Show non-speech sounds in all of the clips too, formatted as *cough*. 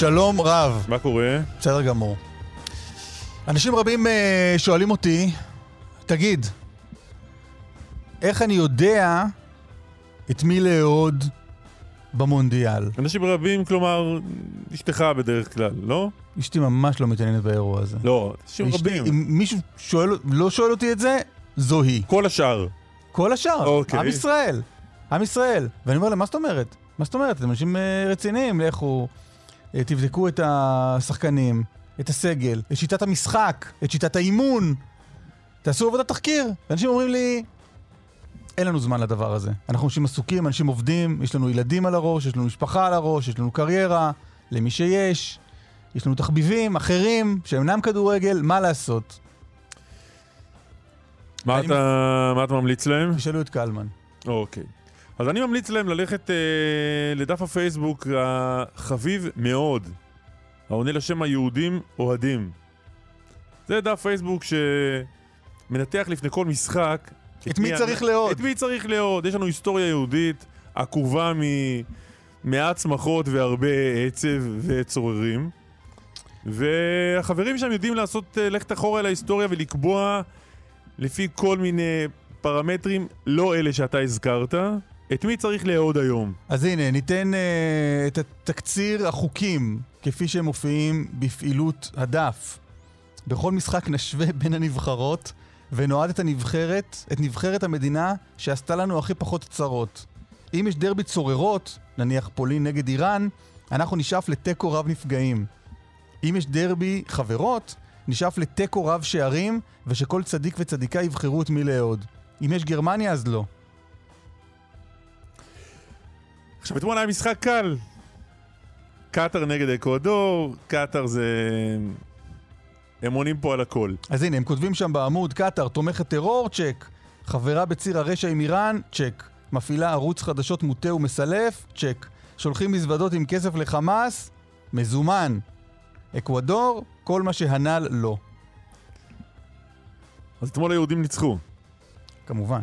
שלום רב, מה קורה? בסדר גמור. אנשים רבים אה, שואלים אותי, תגיד, איך אני יודע את מי לאהוד במונדיאל? אנשים רבים, כלומר, אשתך בדרך כלל, לא? אשתי ממש לא מתעניינת באירוע הזה. לא, אנשים אשתי, רבים. אם מישהו שואל, לא שואל אותי את זה, זו היא. כל השאר. כל השאר, אוקיי. עם ישראל. עם ישראל. ואני אומר להם, מה זאת אומרת? מה זאת אומרת? אתם אנשים אה, רציניים, לכו, אה, תבדקו את השחקנים, את הסגל, את שיטת המשחק, את שיטת האימון. תעשו עבודת תחקיר. ואנשים אומרים לי, אין לנו זמן לדבר הזה. אנחנו אנשים עסוקים, אנשים עובדים, יש לנו ילדים על הראש, יש לנו משפחה על הראש, יש לנו קריירה, למי שיש. יש לנו תחביבים אחרים שאינם כדורגל, מה לעשות? מה אתה, מה אתה ממליץ להם? תשאלו את קלמן. אוקיי. אז אני ממליץ להם ללכת אה, לדף הפייסבוק החביב מאוד, העונה לשם היהודים אוהדים. זה דף פייסבוק שמנתח לפני כל משחק את מי ה- צריך לאהוד. את מי צריך לאהוד. יש לנו היסטוריה יהודית עקובה ממעט שמחות והרבה עצב וצוררים. והחברים שם יודעים לעשות אה, לכת אחורה להיסטוריה ולקבוע לפי כל מיני פרמטרים, לא אלה שאתה הזכרת, את מי צריך לאהוד היום. אז הנה, ניתן uh, את תקציר החוקים כפי שהם מופיעים בפעילות הדף. בכל משחק נשווה בין הנבחרות ונועד את הנבחרת, את נבחרת המדינה שעשתה לנו הכי פחות צרות. אם יש דרבי צוררות, נניח פולין נגד איראן, אנחנו נשאף לתיקו רב נפגעים. אם יש דרבי חברות, נשאף לתיקו רב שערים, ושכל צדיק וצדיקה יבחרו את מי לאהוד. אם יש גרמניה, אז לא. עכשיו, אתמול היה משחק קל. קטאר נגד אקוודור, קטאר זה... הם עונים פה על הכל. אז הנה, הם כותבים שם בעמוד, קטאר תומכת טרור, צ'ק. חברה בציר הרשע עם איראן, צ'ק. מפעילה ערוץ חדשות מוטה ומסלף, צ'ק. שולחים מזוודות עם כסף לחמאס, מזומן. אקוודור, כל מה שהנ"ל לא. אז אתמול היהודים ניצחו. כמובן.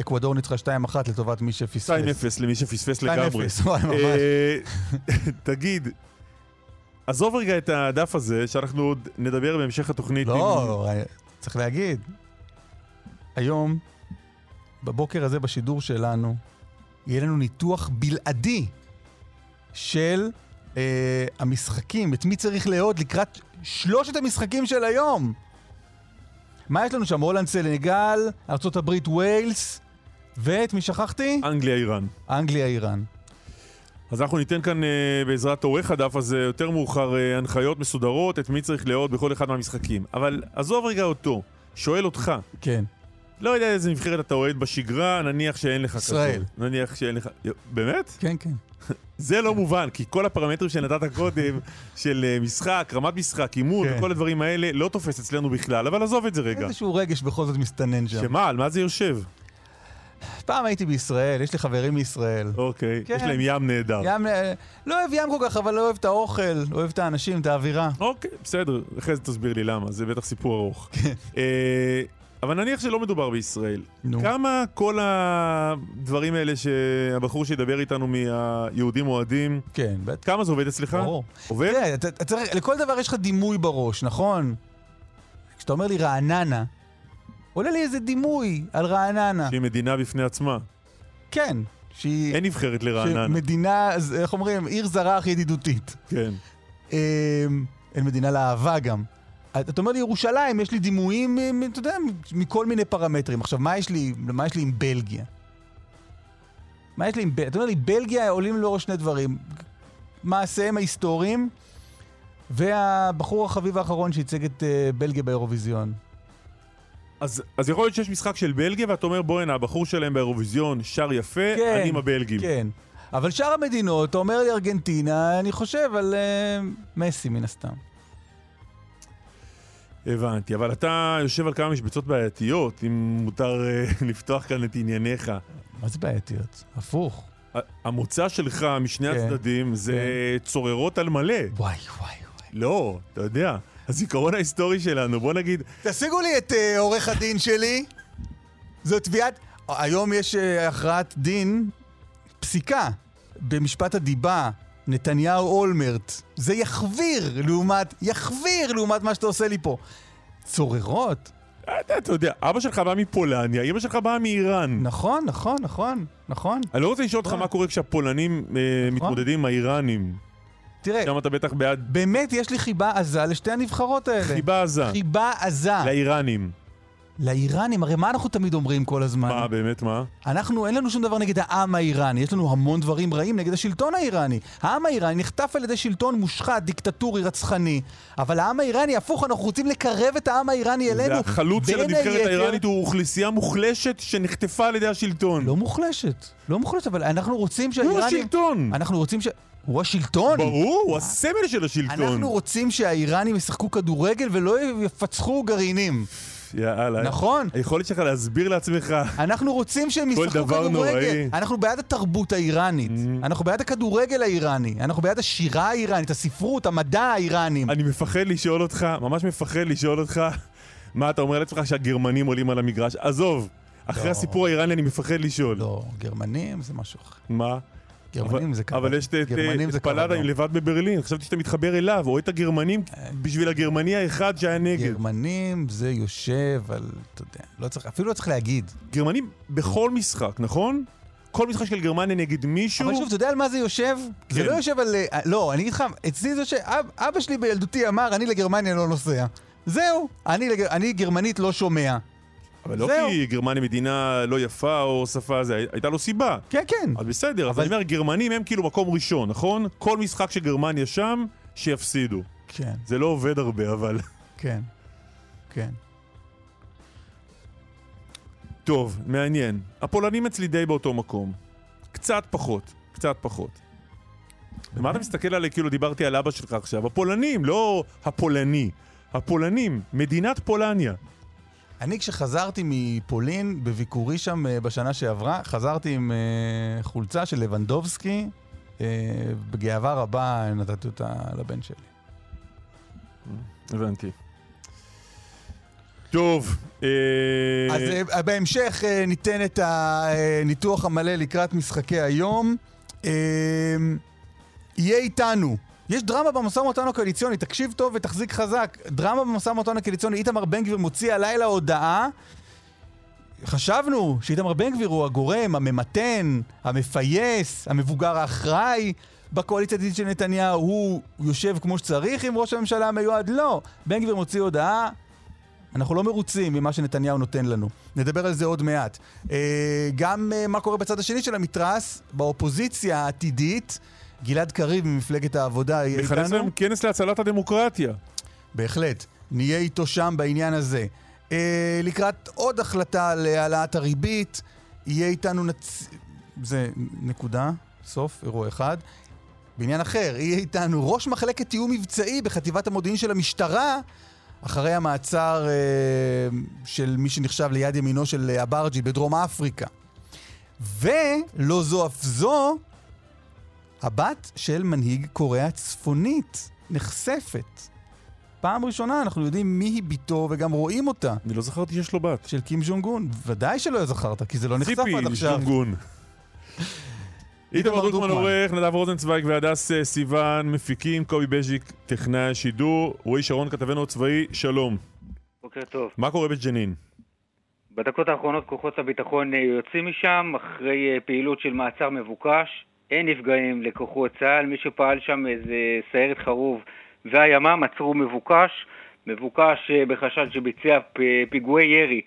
אקוודור ניצחה 2-1 לטובת מי שפספס. 2-0 למי שפספס 2-0, לגמרי. *laughs* וואי, ממש. אה, *laughs* תגיד, עזוב רגע את הדף הזה, שאנחנו עוד נדבר בהמשך התוכנית. עם- לא, צריך להגיד. היום, בבוקר הזה בשידור שלנו, יהיה לנו ניתוח בלעדי של אה, המשחקים, את מי צריך לאהוד לקראת שלושת המשחקים של היום. מה יש לנו שם? הולנד, סנגל, ארה"ב, ויילס, ואת מי שכחתי? אנגליה, איראן. אנגליה, איראן. אז אנחנו ניתן כאן אה, בעזרת עורך הדף הזה יותר מאוחר אה, הנחיות מסודרות את מי צריך לאהוד בכל אחד מהמשחקים. אבל עזוב רגע אותו, שואל אותך, כן. לא יודע איזה נבחרת אתה אוהד בשגרה, נניח שאין לך ישראל. כזאת. נניח שאין לך... באמת? כן, כן. *laughs* זה לא מובן, כי כל הפרמטרים שנתת קודם, של אה, משחק, רמת משחק, אימון כן. וכל הדברים האלה, לא תופס אצלנו בכלל, אבל עזוב את זה רגע. איזשהו רגש בכל זאת מסתנן שם. שמה, על מה זה יושב? פעם הייתי בישראל, יש לי חברים מישראל. אוקיי, כן. יש להם ים נהדר. ים, אה, לא אוהב ים כל כך, אבל לא אוהב את האוכל, אוהב את האנשים, את האווירה. אוקיי, בסדר, אחרי זה תסביר לי למה, זה בטח סיפור ארוך. כן. אה, אבל נניח שלא מדובר בישראל. נו. כמה כל הדברים האלה שהבחור שידבר איתנו מהיהודים אוהדים, כן, בטח. כמה זה עובד אצלך? ברור. עובד? תראה, אתה- אתה לכל דבר יש לך דימוי בראש, נכון? כשאתה אומר לי רעננה, עולה לי איזה דימוי על רעננה. שהיא מדינה בפני עצמה. כן, שהיא... אין נבחרת לרעננה. מדינה, איך אומרים, עיר זרה הכי ידידותית. כן. אמ, אין מדינה לאהבה גם. אתה אומר לי ירושלים, יש לי דימויים, אתה יודע, מכל מיני פרמטרים. עכשיו, מה יש לי, מה יש לי עם בלגיה? מה יש לי עם בלגיה? אתה אומר לי, בלגיה עולים לו שני דברים. מעשיהם ההיסטוריים, והבחור החביב האחרון שייצג את אה, בלגיה באירוויזיון. אז, אז יכול להיות שיש משחק של בלגיה, ואתה אומר, בוא הנה, הבחור שלהם באירוויזיון שר יפה, כן, אני עם הבלגים. כן. אבל שאר המדינות, אתה אומר לי ארגנטינה, אני חושב על אה, מסי מן הסתם. הבנתי, אבל אתה יושב על כמה משבצות בעייתיות, אם מותר אה, *laughs* לפתוח כאן את ענייניך. מה זה בעייתיות? הפוך. המוצא שלך משני כן. הצדדים זה צוררות על מלא. וואי, וואי, וואי. לא, אתה יודע, הזיכרון ההיסטורי שלנו, בוא נגיד, תשיגו לי את uh, עורך הדין שלי. זו תביעת... היום יש uh, הכרעת דין, פסיקה, במשפט הדיבה, נתניהו אולמרט. זה יחוויר לעומת, יחוויר לעומת מה שאתה עושה לי פה. צוררות? אתה, אתה יודע, אבא שלך בא מפולניה, אמא שלך באה מאיראן. נכון, נכון, נכון, נכון. אני לא רוצה לשאול אותך נכון. מה קורה כשהפולנים אה, מתמודדים עם האיראנים. תראה, שם אתה בטח בעד באמת יש לי חיבה עזה לשתי הנבחרות האלה. חיבה עזה. חיבה עזה. לאיראנים. לאיראנים, הרי מה אנחנו תמיד אומרים כל הזמן? מה, באמת, מה? אנחנו, אין לנו שום דבר נגד העם האיראני, יש לנו המון דברים רעים נגד השלטון האיראני. העם האיראני נחטף על ידי שלטון מושחת, דיקטטורי, רצחני, אבל העם האיראני, הפוך, אנחנו רוצים לקרב את העם האיראני אלינו. והחלוץ של הנבחרת היתר- האיראנית הוא אוכלוסייה מוחלשת שנחטפה על ידי השלטון. לא מוחלשת, לא מוחלשת, אבל אנחנו רוצים הוא שהאיראנים... השלטון! אנחנו רוצים ש... הוא השלטון? ברור, הוא הסמל של השלטון. אנחנו רוצים שהאיראנים ישחקו כדורגל ולא יפצחו גרעינים. יאללה. נכון. היכולת שלך להסביר לעצמך. אנחנו רוצים שהם ישחקו כדורגל. אנחנו בעד התרבות האיראנית. Mm. אנחנו בעד הכדורגל האיראני. אנחנו בעד השירה האיראנית, הספרות, המדע האיראנים. אני מפחד לשאול אותך, ממש מפחד לשאול אותך, מה אתה אומר לעצמך שהגרמנים עולים על המגרש? עזוב, אחרי לא. הסיפור האיראני אני מפחד לשאול. לא, גרמנים זה משהו אחר. מה? גרמנים זה קרה. אבל יש את- זה פלאדה. עם לבד בברלין, חשבתי שאתה מתחבר אליו, או את הגרמנים בשביל הגרמני האחד שהיה נגד. גרמנים זה יושב על, אתה יודע, לא צריך, אפילו לא צריך להגיד. גרמנים בכל משחק, נכון? כל משחק של גרמניה נגד מישהו, אבל שוב, אתה יודע על מה זה יושב? זה כן. לא יושב על... אה, לא, אני אגיד לך, אצלי זה שאבא שלי בילדותי אמר, אני לגרמניה לא נוסע. זהו, אני אני גרמנית לא שומע. אבל לא זהו. כי גרמניה מדינה לא יפה או שפה, זה הייתה לו סיבה. כן, כן. אז בסדר, אבל- אני אומר, גרמנים הם כאילו מקום ראשון, נכון? כל משחק של גרמניה שם, שיפסידו. כן, זה לא עובד הרבה, אבל... כן, כן. טוב, מעניין. הפולנים אצלי די באותו מקום. קצת פחות, קצת פחות. ומה אתה מסתכל עליי כאילו דיברתי על אבא שלך עכשיו? הפולנים, לא הפולני. הפולנים, מדינת פולניה. אני כשחזרתי מפולין, בביקורי שם אה, בשנה שעברה, חזרתי עם אה, חולצה של לבנדובסקי, אה, בגאווה רבה נתתי אותה לבן שלי. הבנתי. טוב. אז אה, בהמשך ניתן את הניתוח המלא לקראת משחקי היום. אה, יהיה איתנו. יש דרמה במשא ומתן הקואליציוני, תקשיב טוב ותחזיק חזק. דרמה במשא ומתן הקואליציוני, איתמר בן גביר מוציא הלילה הודעה. חשבנו שאיתמר בן גביר הוא הגורם הממתן, המפייס, המבוגר האחראי בקואליציה העתידית של נתניהו. הוא יושב כמו שצריך עם ראש הממשלה המיועד? לא. בן גביר מוציא הודעה, אנחנו לא מרוצים ממה שנתניהו נותן לנו. נדבר על זה עוד מעט. אה, גם אה, מה קורה בצד השני של המתרס, באופוזיציה העתידית. גלעד קריב ממפלגת העבודה יהיה מכנס איתנו. להם כנס להצלת הדמוקרטיה. בהחלט. נהיה איתו שם בעניין הזה. אה, לקראת עוד החלטה על העלאת הריבית, יהיה איתנו נצ... זה נקודה, סוף, אירוע אחד. בעניין אחר, יהיה איתנו ראש מחלקת תיאום מבצעי בחטיבת המודיעין של המשטרה, אחרי המעצר אה, של מי שנחשב ליד ימינו של אה, אברג'י בדרום אפריקה. ולא זו אף זו, הבת של מנהיג קוריאה הצפונית נחשפת. פעם ראשונה אנחנו יודעים מי היא בתו וגם רואים אותה, אני לא זכרתי שיש לו בת. של קים ג'ונג און. ודאי שלא זכרת, כי זה לא נחשף ציפי עד עכשיו. שטונגון. *laughs* איתמר דרוקמן עורך, נדב רוזנצוויג והדס אה, סיוון מפיקים, קובי בז'יק טכנאי השידור, רועי שרון כתבנו הצבאי, שלום. בוקר טוב. מה קורה בג'נין? בדקות האחרונות כוחות הביטחון אה, יוצאים משם אחרי אה, פעילות של מעצר מבוקש. אין נפגעים לכוחות צה"ל, מי שפעל שם איזה סיירת חרוב והימ"מ עצרו מבוקש, מבוקש אה, בחשד שביצע פיגועי ירי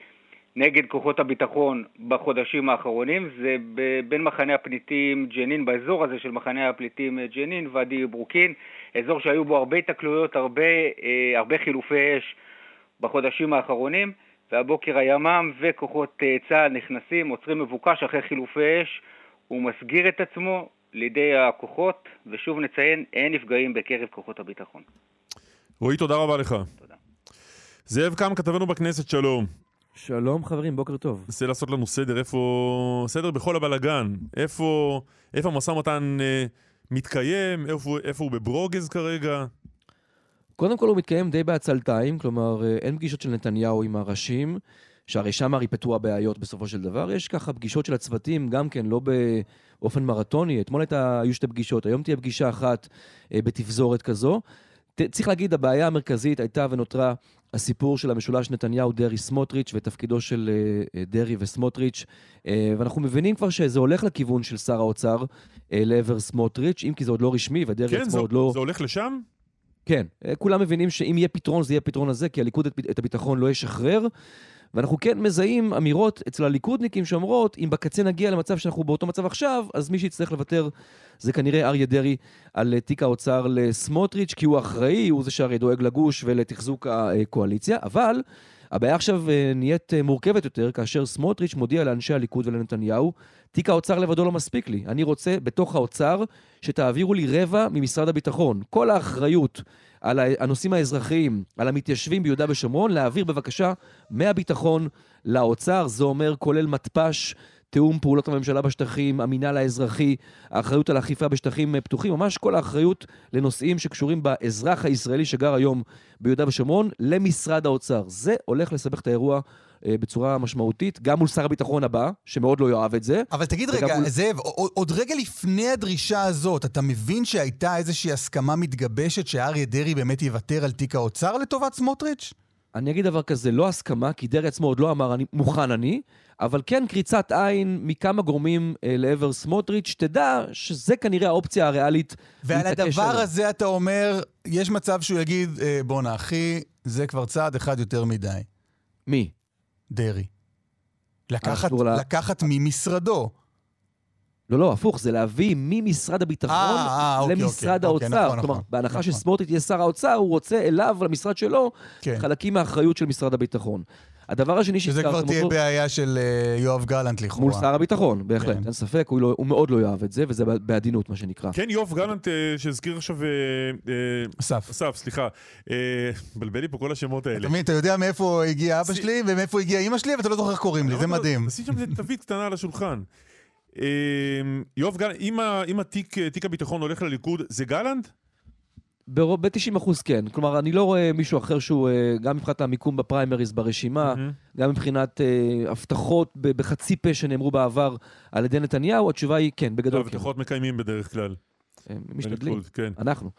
נגד כוחות הביטחון בחודשים האחרונים, זה בין מחנה הפליטים ג'נין, באזור הזה של מחנה הפליטים ג'נין, ואדי ברוקין, אזור שהיו בו הרבה התקלויות, הרבה, הרבה חילופי אש בחודשים האחרונים. והבוקר הימ"מ וכוחות אה, צה"ל נכנסים, עוצרים מבוקש אחרי חילופי אש, הוא מסגיר את עצמו לידי הכוחות, ושוב נציין, אין נפגעים בקרב כוחות הביטחון. רועי, תודה רבה לך. תודה. זאב קם, כתבנו בכנסת, שלום. שלום חברים, בוקר טוב. נסה לעשות לנו סדר, איפה... סדר בכל הבלגן. איפה, איפה המשא ומתן אה, מתקיים, איפה, איפה הוא בברוגז כרגע? קודם כל הוא מתקיים די בעצלתיים, כלומר אה, אין פגישות של נתניהו עם הראשים, שהרי שם ריפטו הבעיות בסופו של דבר. יש ככה פגישות של הצוותים, גם כן, לא באופן מרתוני. אתמול היו שתי פגישות, היום תהיה פגישה אחת אה, בתפזורת כזו. ת, צריך להגיד, הבעיה המרכזית הייתה ונותרה הסיפור של המשולש נתניהו-דרעי-סמוטריץ' ותפקידו של אה, דרעי וסמוטריץ', אה, ואנחנו מבינים כבר שזה הולך לכיוון של שר האוצר אה, לעבר סמוטריץ', אם כי זה עוד לא רשמי, ודרעי כן, עצמו זה, עוד לא... זה הולך לשם? כן, אה, כולם מבינים שאם יהיה פתרון, זה יהיה הפתרון הזה, כי הליכוד את הביטחון לא ישחרר. ואנחנו כן מזהים אמירות אצל הליכודניקים שאומרות, אם בקצה נגיע למצב שאנחנו באותו מצב עכשיו, אז מי שיצטרך לוותר זה כנראה אריה דרעי על אה, תיק האוצר לסמוטריץ', כי הוא אחראי, הוא זה שהרי דואג לגוש ולתחזוק הקואליציה, אבל הבעיה עכשיו אה, נהיית מורכבת יותר, כאשר סמוטריץ' מודיע לאנשי הליכוד ולנתניהו, תיק האוצר לבדו לא מספיק לי. אני רוצה בתוך האוצר שתעבירו לי רבע ממשרד הביטחון. כל האחריות על הנושאים האזרחיים, על המתיישבים ביהודה ושומרון, להעביר בבקשה מהביטחון לאוצר. זה אומר כולל מתפ"ש, תיאום פעולות הממשלה בשטחים, המינהל האזרחי, האחריות על אכיפה בשטחים פתוחים, ממש כל האחריות לנושאים שקשורים באזרח הישראלי שגר היום ביהודה ושומרון, למשרד האוצר. זה הולך לסבך את האירוע אה, בצורה משמעותית, גם מול שר הביטחון הבא, שמאוד לא יאהב את זה. אבל תגיד רגע, מול... זאב, עוד רגע לפני הדרישה הזאת, אתה מבין שהייתה איזושהי הסכמה מתגבשת שאריה דרעי באמת יוותר על תיק האוצר לטובת סמוטריץ'? אני אגיד דבר כזה, לא הסכמה, כי דרעי עצמו עוד לא אמר אני מוכן אני, אבל כן קריצת עין מכמה גורמים אה, לעבר סמוטריץ', תדע שזה כנראה האופציה הריאלית ועל הדבר עליו. הזה אתה אומר, יש מצב שהוא יגיד, אה, בואנה אחי, זה כבר צעד אחד יותר מדי. מי? דרעי. לקחת, לקחת ממשרדו. לא, לא, הפוך, זה להביא ממשרד הביטחון 아, אה, 아, אה, למשרד אוקיי, אוקיי, האוצר. נכון, כלומר, נכון, בהנחה נכון. שסמוטריץ' יהיה שר האוצר, הוא רוצה אליו, למשרד שלו, כן. חלקים מהאחריות של משרד הביטחון. הדבר השני שהזכרתם אותו... שזה כבר תהיה אותו, בעיה של uh, יואב גלנט לכאורה. מול שר הביטחון, בהחלט, כן. אין ספק, הוא, לא, הוא מאוד לא יאהב את זה, וזה בעדינות, מה שנקרא. כן, יואב גלנט, uh, שהזכיר עכשיו... Uh, אסף. אסף, סליחה. בלבל לי פה כל השמות האלה. מבין, אתה יודע מאיפה הגיע אבא שלי ומאיפה הגיע אימא שלי, ואתה לא זוכר איך קוראים לי, זה מדהים. עשית שם תווית קטנה על השולחן. יואב גלנט, אם תיק הביטחון הולך לליכוד, זה גלנט? ב-90 אחוז כן. כלומר, אני לא רואה מישהו אחר שהוא, אה, גם מבחינת המיקום בפריימריז ברשימה, mm-hmm. גם מבחינת uh, הבטחות בחצי פה שנאמרו בעבר על ידי נתניהו, התשובה היא כן, בגדול כן. הבטחות מקיימים בדרך כלל. משתדלים, כן. אנחנו.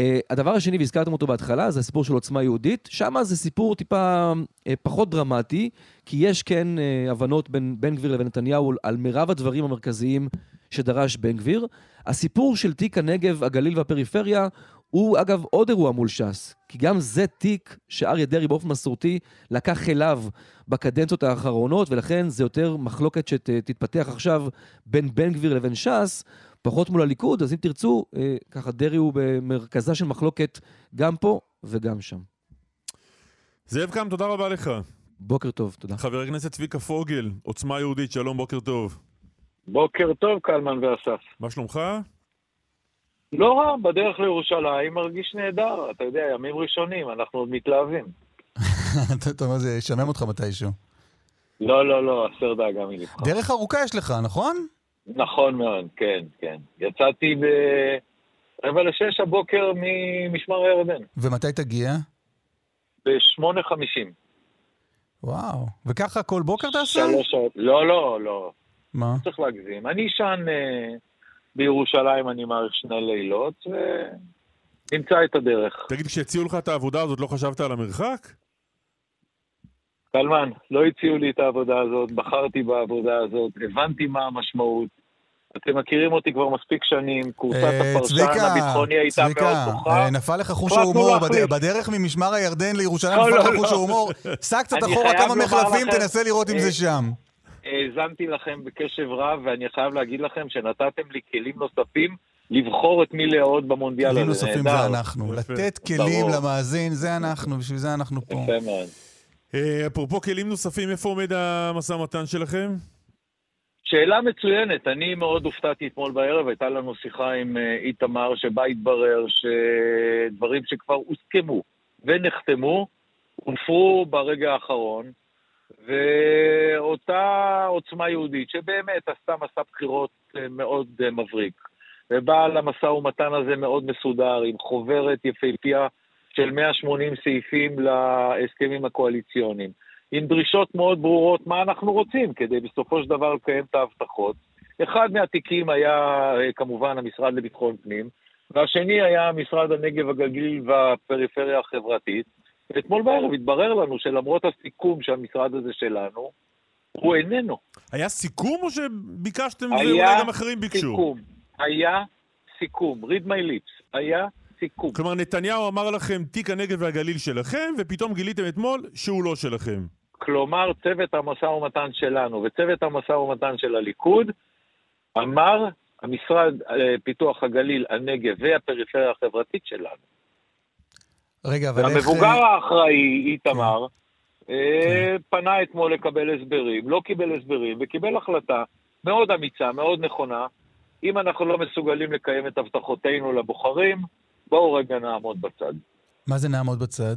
Uh, הדבר השני, והזכרתם אותו בהתחלה, זה הסיפור של עוצמה יהודית. שם זה סיפור טיפה uh, פחות דרמטי, כי יש כן uh, הבנות בין בן גביר לבין נתניהו על מירב הדברים המרכזיים שדרש בן גביר. הסיפור של תיק הנגב, הגליל והפריפריה הוא אגב עוד אירוע מול ש"ס, כי גם זה תיק שאריה דרעי באופן מסורתי לקח אליו בקדנציות האחרונות, ולכן זה יותר מחלוקת שתתפתח עכשיו בין בן גביר לבין ש"ס, פחות מול הליכוד, אז אם תרצו, אה, ככה דרעי הוא במרכזה של מחלוקת גם פה וגם שם. זאב קם, תודה רבה לך. בוקר טוב, תודה. חבר הכנסת צביקה פוגל, עוצמה יהודית, שלום, בוקר טוב. בוקר טוב, קלמן ואסף. מה שלומך? לא רע, בדרך לירושלים מרגיש נהדר, אתה יודע, ימים ראשונים, אנחנו עוד מתלהבים. אתה אומר, זה ישמם אותך מתישהו. לא, לא, לא, הסר דאגה מלבך. דרך ארוכה יש לך, נכון? נכון מאוד, כן, כן. יצאתי ברבע לשש הבוקר ממשמר הירדן. ומתי תגיע? בשמונה חמישים. וואו, וככה כל בוקר תעשה? שלוש שעות. לא, לא, לא. מה? צריך להגזים. אני אשן... אה... בירושלים אני מעריך שני לילות, ונמצא את הדרך. תגיד, כשהציעו לך את העבודה הזאת, לא חשבת על המרחק? קלמן, לא הציעו לי את העבודה הזאת, בחרתי בעבודה הזאת, הבנתי מה המשמעות. אתם מכירים אותי כבר מספיק שנים, קורסת אה, הפרשן הביטחוני הייתה מאוד צביקה, נוחה. אה, נפל לך חוש ההומור, בדרך ממשמר הירדן לירושלים לא, נפל לך לא, חוש לא. ההומור, סע קצת אחורה כמה מחלפים, תנסה לראות אם אה, זה שם. האזנתי לכם בקשב רב, ואני חייב להגיד לכם שנתתם לי כלים נוספים לבחור את מי לאהוד במונדיאל הזה. כלים נוספים. זה אנחנו. לתת כלים. למאזין, זה אנחנו, בשביל זה אנחנו פה. יפה מאוד. אה, אפרופו כלים נוספים, איפה עומד המשא ומתן שלכם? שאלה מצוינת, אני מאוד הופתעתי אתמול בערב, הייתה לנו שיחה עם אה, איתמר, שבה התברר שדברים שכבר הוסכמו ונחתמו, הופרו ברגע האחרון, ואותה עוצמה יהודית, שבאמת עשתה מסע בחירות אה, מאוד מבריק, ובאה למשא ומתן הזה מאוד מסודר, עם חוברת יפהפייה של 180 סעיפים להסכמים הקואליציוניים. עם דרישות מאוד ברורות מה אנחנו רוצים כדי בסופו של דבר לקיים את ההבטחות. אחד מהתיקים היה אה, כמובן המשרד לביטחון פנים, והשני היה משרד הנגב, הגליל והפריפריה החברתית. ואתמול בערב התברר לנו שלמרות הסיכום שהמשרד הזה שלנו, הוא איננו. היה סיכום או שביקשתם היה ואולי גם אחרים ביקשו? סיכום. היה סיכום. read my lips. היה סיכום. כלומר, נתניהו אמר לכם, תיק הנגב והגליל שלכם, ופתאום גיליתם אתמול שהוא לא שלכם. כלומר, צוות המשא ומתן שלנו וצוות המשא ומתן של הליכוד אמר, המשרד אה, פיתוח הגליל, הנגב והפריפריה החברתית שלנו. רגע, אבל איך... המבוגר האחראי, איתמר, אה, פנה אתמול לקבל הסברים, לא קיבל הסברים, וקיבל החלטה מאוד אמיצה, מאוד נכונה. אם אנחנו לא מסוגלים לקיים את הבטחותינו לבוחרים, בואו רגע נעמוד בצד. מה זה נעמוד בצד?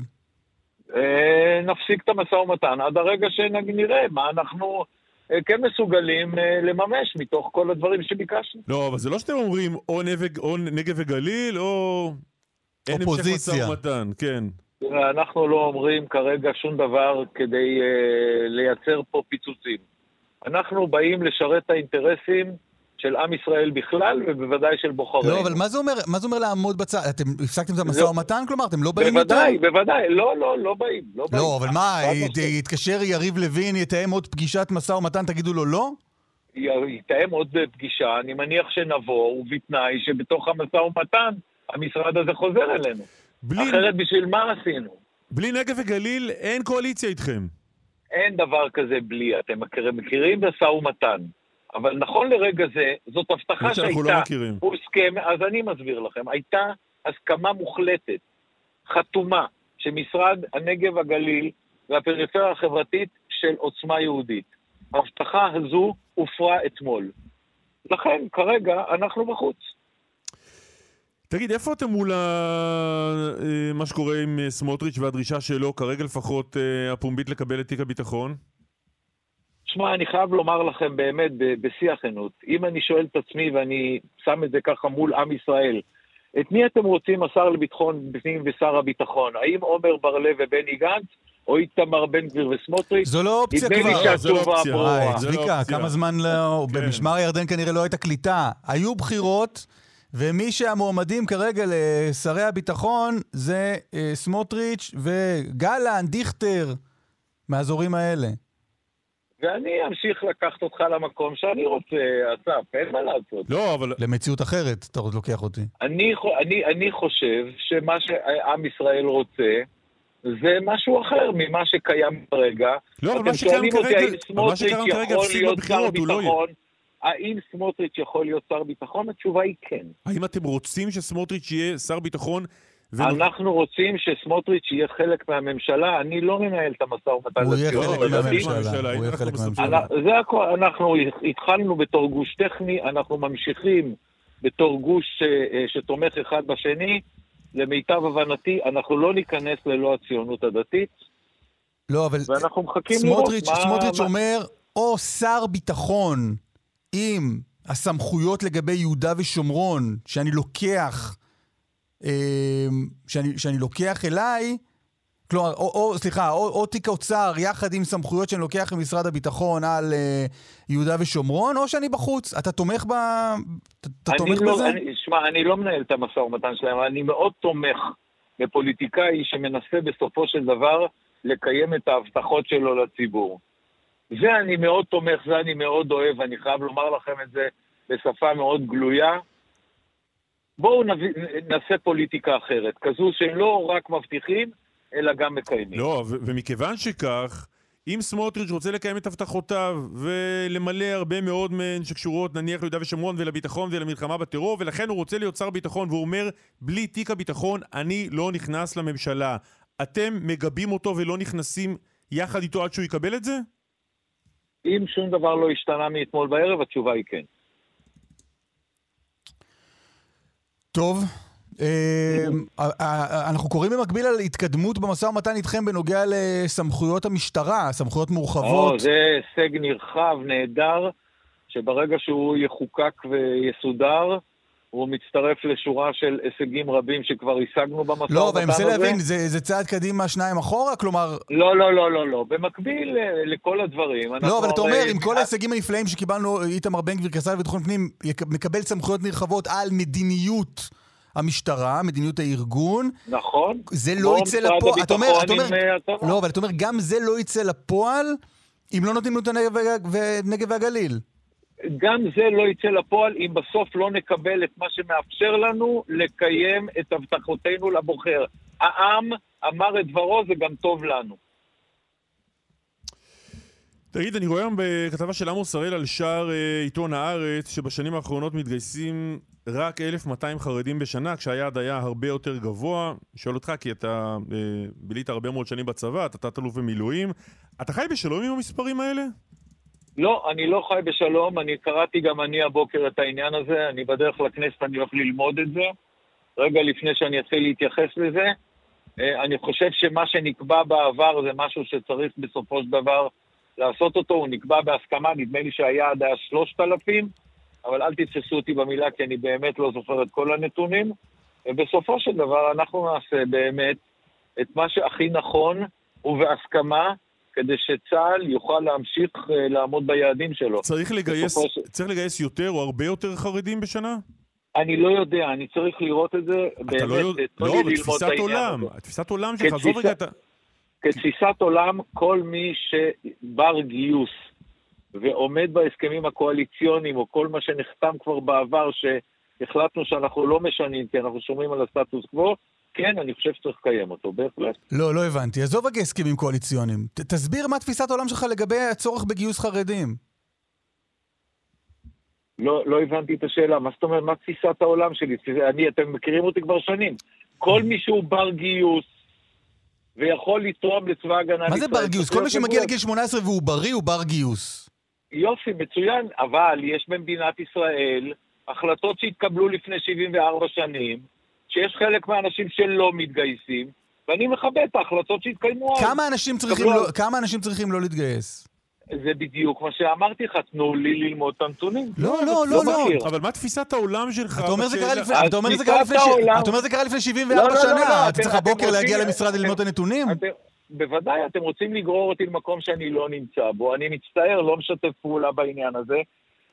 אה, נפסיק את המשא ומתן עד הרגע שנראה מה אנחנו אה, כן מסוגלים אה, לממש מתוך כל הדברים שביקשנו. לא, אבל זה לא שאתם אומרים או נגב, או נגב וגליל, או... אין המשך. משא ומתן, כן. תראה, אנחנו לא אומרים כרגע שום דבר כדי uh, לייצר פה פיצוצים. אנחנו באים לשרת את האינטרסים של עם ישראל בכלל, ובוודאי של בוחרינו. לא, אבל מה זה אומר, מה זה אומר לעמוד בצד? אתם הפסקתם את המשא לא. ומתן? כלומר, אתם לא באים יותר? בוודאי, בוודאי. לא, לא, לא באים. לא, באים. לא, אבל מה. יתקשר יריב לוין, יתאם עוד פגישת משא ומתן, תגידו לו לא? יתאם עוד פגישה, אני מניח שנבוא, ובתנאי שבתוך המשא ומתן המשרד הזה חוזר אלינו. בלי, אחרת בשביל מה עשינו? בלי נגב וגליל אין קואליציה איתכם. אין דבר כזה בלי, אתם מכיר- מכירים משא ומתן. אבל נכון לרגע זה, זאת הבטחה שהייתה, לא מכירים. הוסכם, אז אני מסביר לכם, הייתה הסכמה מוחלטת, חתומה, שמשרד הנגב הגליל והפריפריה החברתית של עוצמה יהודית. ההבטחה הזו הופרה אתמול. לכן, כרגע אנחנו בחוץ. תגיד, איפה אתם מול ה... אה, מה שקורה עם אה, סמוטריץ' והדרישה שלו, כרגע לפחות, אה, הפומבית לקבל את תיק הביטחון? שמע, אני חייב לומר לכם באמת, ב- בשיא הכנות, אם אני שואל את עצמי ואני שם את זה ככה מול עם ישראל, את מי אתם רוצים, השר לביטחון פנים ושר הביטחון? האם עומר בר-לב ובני גנץ, או איתמר בן גביר וסמוטריץ'? זו לא אופציה נדמה לי כבר. זה לא שהתשובה אופציה. ברורה. זה לא צביקה. כמה זמן לא... כן. במשמר הירדן כנראה לא הייתה קליטה. היו בחירות, ומי שהמועמדים כרגע לשרי הביטחון זה אה, סמוטריץ' וגלנט, דיכטר, מהאזורים האלה. ואני אמשיך לקחת אותך למקום שאני רוצה, אסף, אין מה לעשות. לא, אבל... למציאות אחרת, אתה עוד לוקח אותי. אני, אני, אני חושב שמה שעם ישראל רוצה זה משהו אחר ממה שקיים כרגע. לא, אבל מה שקיים כרגע... מה סמוטריץ' שקיים כרגע יכול הפסיד בבחירות, הוא לא יהיה. ביטחון? האם סמוטריץ' יכול להיות שר ביטחון? התשובה היא כן. האם אתם רוצים שסמוטריץ' יהיה שר ביטחון? אנחנו רוצים שסמוטריץ' יהיה חלק מהממשלה, אני לא מנהל את המשא ומתן הוא יהיה חלק מהממשלה. הוא יהיה חלק. מהממשלה. זה הכל, אנחנו התחלנו בתור גוש טכני, אנחנו ממשיכים בתור גוש אה, אה, שתומך אחד בשני. למיטב הבנתי, אנחנו לא ניכנס ללא הציונות הדתית, לא, אבל ואנחנו מחכים לראות מה... סמוטריץ' אומר, או שר ביטחון עם הסמכויות לגבי יהודה ושומרון, שאני לוקח, שאני, שאני לוקח אליי, כלומר, או, או סליחה, או, או תיק האוצר יחד עם סמכויות שאני לוקח ממשרד הביטחון על אה, יהודה ושומרון, או שאני בחוץ. אתה תומך ב... אתה, אתה אני תומך לא, בזה? אני, שמע, אני לא מנהל את המשא ומתן שלהם, אבל אני מאוד תומך בפוליטיקאי שמנסה בסופו של דבר לקיים את ההבטחות שלו לציבור. זה אני מאוד תומך, זה אני מאוד אוהב, אני חייב לומר לכם את זה בשפה מאוד גלויה. בואו נעשה פוליטיקה אחרת, כזו שלא רק מבטיחים, אלא גם מקיימים. לא, ומכיוון שכך, אם סמוטריץ' רוצה לקיים את הבטחותיו ולמלא הרבה מאוד מהן שקשורות נניח ליהודה ושומרון ולביטחון ולמלחמה בטרור ולכן הוא רוצה להיות שר ביטחון והוא אומר בלי תיק הביטחון אני לא נכנס לממשלה. אתם מגבים אותו ולא נכנסים יחד איתו עד שהוא יקבל את זה? אם שום דבר לא השתנה מאתמול בערב, התשובה היא כן. טוב. אה, אנחנו קוראים במקביל על התקדמות במשא ומתן איתכם בנוגע לסמכויות המשטרה, סמכויות מורחבות. או, זה הישג נרחב, נהדר, שברגע שהוא יחוקק ויסודר, הוא מצטרף לשורה של הישגים רבים שכבר השגנו במשא ומתן הזה. לא, אבל אני מנסה להבין, זה, זה צעד קדימה, שניים אחורה? כלומר... לא, לא, לא, לא, לא. במקביל אה, לכל הדברים, לא, אבל אתה אומר, עם כל ההישגים הנפלאים שקיבלנו, איתמר בן גביר כשר לביטחון פנים, מקבל סמכויות נרחבות על מדיניות המשטרה, מדיניות הארגון, נכון. זה לא יצא לפועל. אתה אומר, אתה אומר, אה. לא, אבל אתה אומר, גם זה לא יצא לפועל אם לא נותנים לו את הנגב והגליל. גם זה לא יצא לפועל אם בסוף לא נקבל את מה שמאפשר לנו לקיים את הבטחותינו לבוחר. העם אמר את דברו, זה גם טוב לנו. תגיד, אני רואה היום בכתבה של עמוס הראל על שער אה, עיתון הארץ, שבשנים האחרונות מתגייסים רק 1,200 חרדים בשנה, כשהיעד היה הרבה יותר גבוה. שואל אותך, כי אתה אה, בילית הרבה מאוד שנים בצבא, אתה תת-אלוף במילואים. אתה חי בשלום עם המספרים האלה? לא, אני לא חי בשלום, אני קראתי גם אני הבוקר את העניין הזה, אני בדרך לכנסת, אני הולך ללמוד את זה. רגע לפני שאני אתחיל להתייחס לזה, אה, אני חושב שמה שנקבע בעבר זה משהו שצריך בסופו של דבר לעשות אותו, הוא נקבע בהסכמה, נדמה לי שהיעד היה 3,000, אבל אל תתפסו אותי במילה כי אני באמת לא זוכר את כל הנתונים. ובסופו של דבר אנחנו נעשה באמת את מה שהכי נכון ובהסכמה, כדי שצה"ל יוכל להמשיך אה, לעמוד ביעדים שלו. צריך לגייס, צריך לגייס יותר או הרבה יותר חרדים בשנה? אני לא יודע, אני צריך לראות את זה, באמת, אתה לא יודע... לא, לי אבל ללמוד את תפיסת העניין עולם. תפיסת עולם שלך, עזוב רגע את ה... כתפיסת עולם, כל מי שבר גיוס ועומד בהסכמים הקואליציוניים, או כל מה שנחתם כבר בעבר, שהחלטנו שאנחנו לא משנים, כי אנחנו שומרים על הסטטוס קוו, כן, אני חושב שצריך לקיים אותו, בהחלט. לא, לא הבנתי. עזוב רגע הסכמים קואליציוניים. ת- תסביר מה תפיסת העולם שלך לגבי הצורך בגיוס חרדים. לא, לא הבנתי את השאלה, מה זאת אומרת, מה תפיסת העולם שלי? אני, אתם מכירים אותי כבר שנים. כל מי שהוא בר גיוס ויכול לתרום לצבא ההגנה מה זה לישראל, בר גיוס? כל מי שמגיע. לגיל 18 והוא בריא הוא בר גיוס. יופי, מצוין, אבל יש במדינת ישראל החלטות שהתקבלו לפני 74 שנים, שיש חלק מהאנשים שלא מתגייסים, ואני מכבד את ההחלטות שהתקיימו אז. כמה אנשים צריכים לא- כמה אנשים צריכים לא להתגייס? זה בדיוק מה שאמרתי לך, תנו לי ללמוד את הנתונים. לא, לא, לא, לא. מכיר. אבל מה תפיסת העולם שלך? אתה אומר זה קרה לפני- אז אתה אומר זה תפיסת קרה לפני ש- העולם- אתה אומר זה קרה לפני 74 לא, לא, לא, שנה. לא, אתה צריך הבוקר להגיע למשרד ללמוד את הנתונים? אתם, בוודאי, אתם רוצים לגרור אותי למקום שאני לא נמצא בו. אני מצטער, לא משתף פעולה בעניין הזה.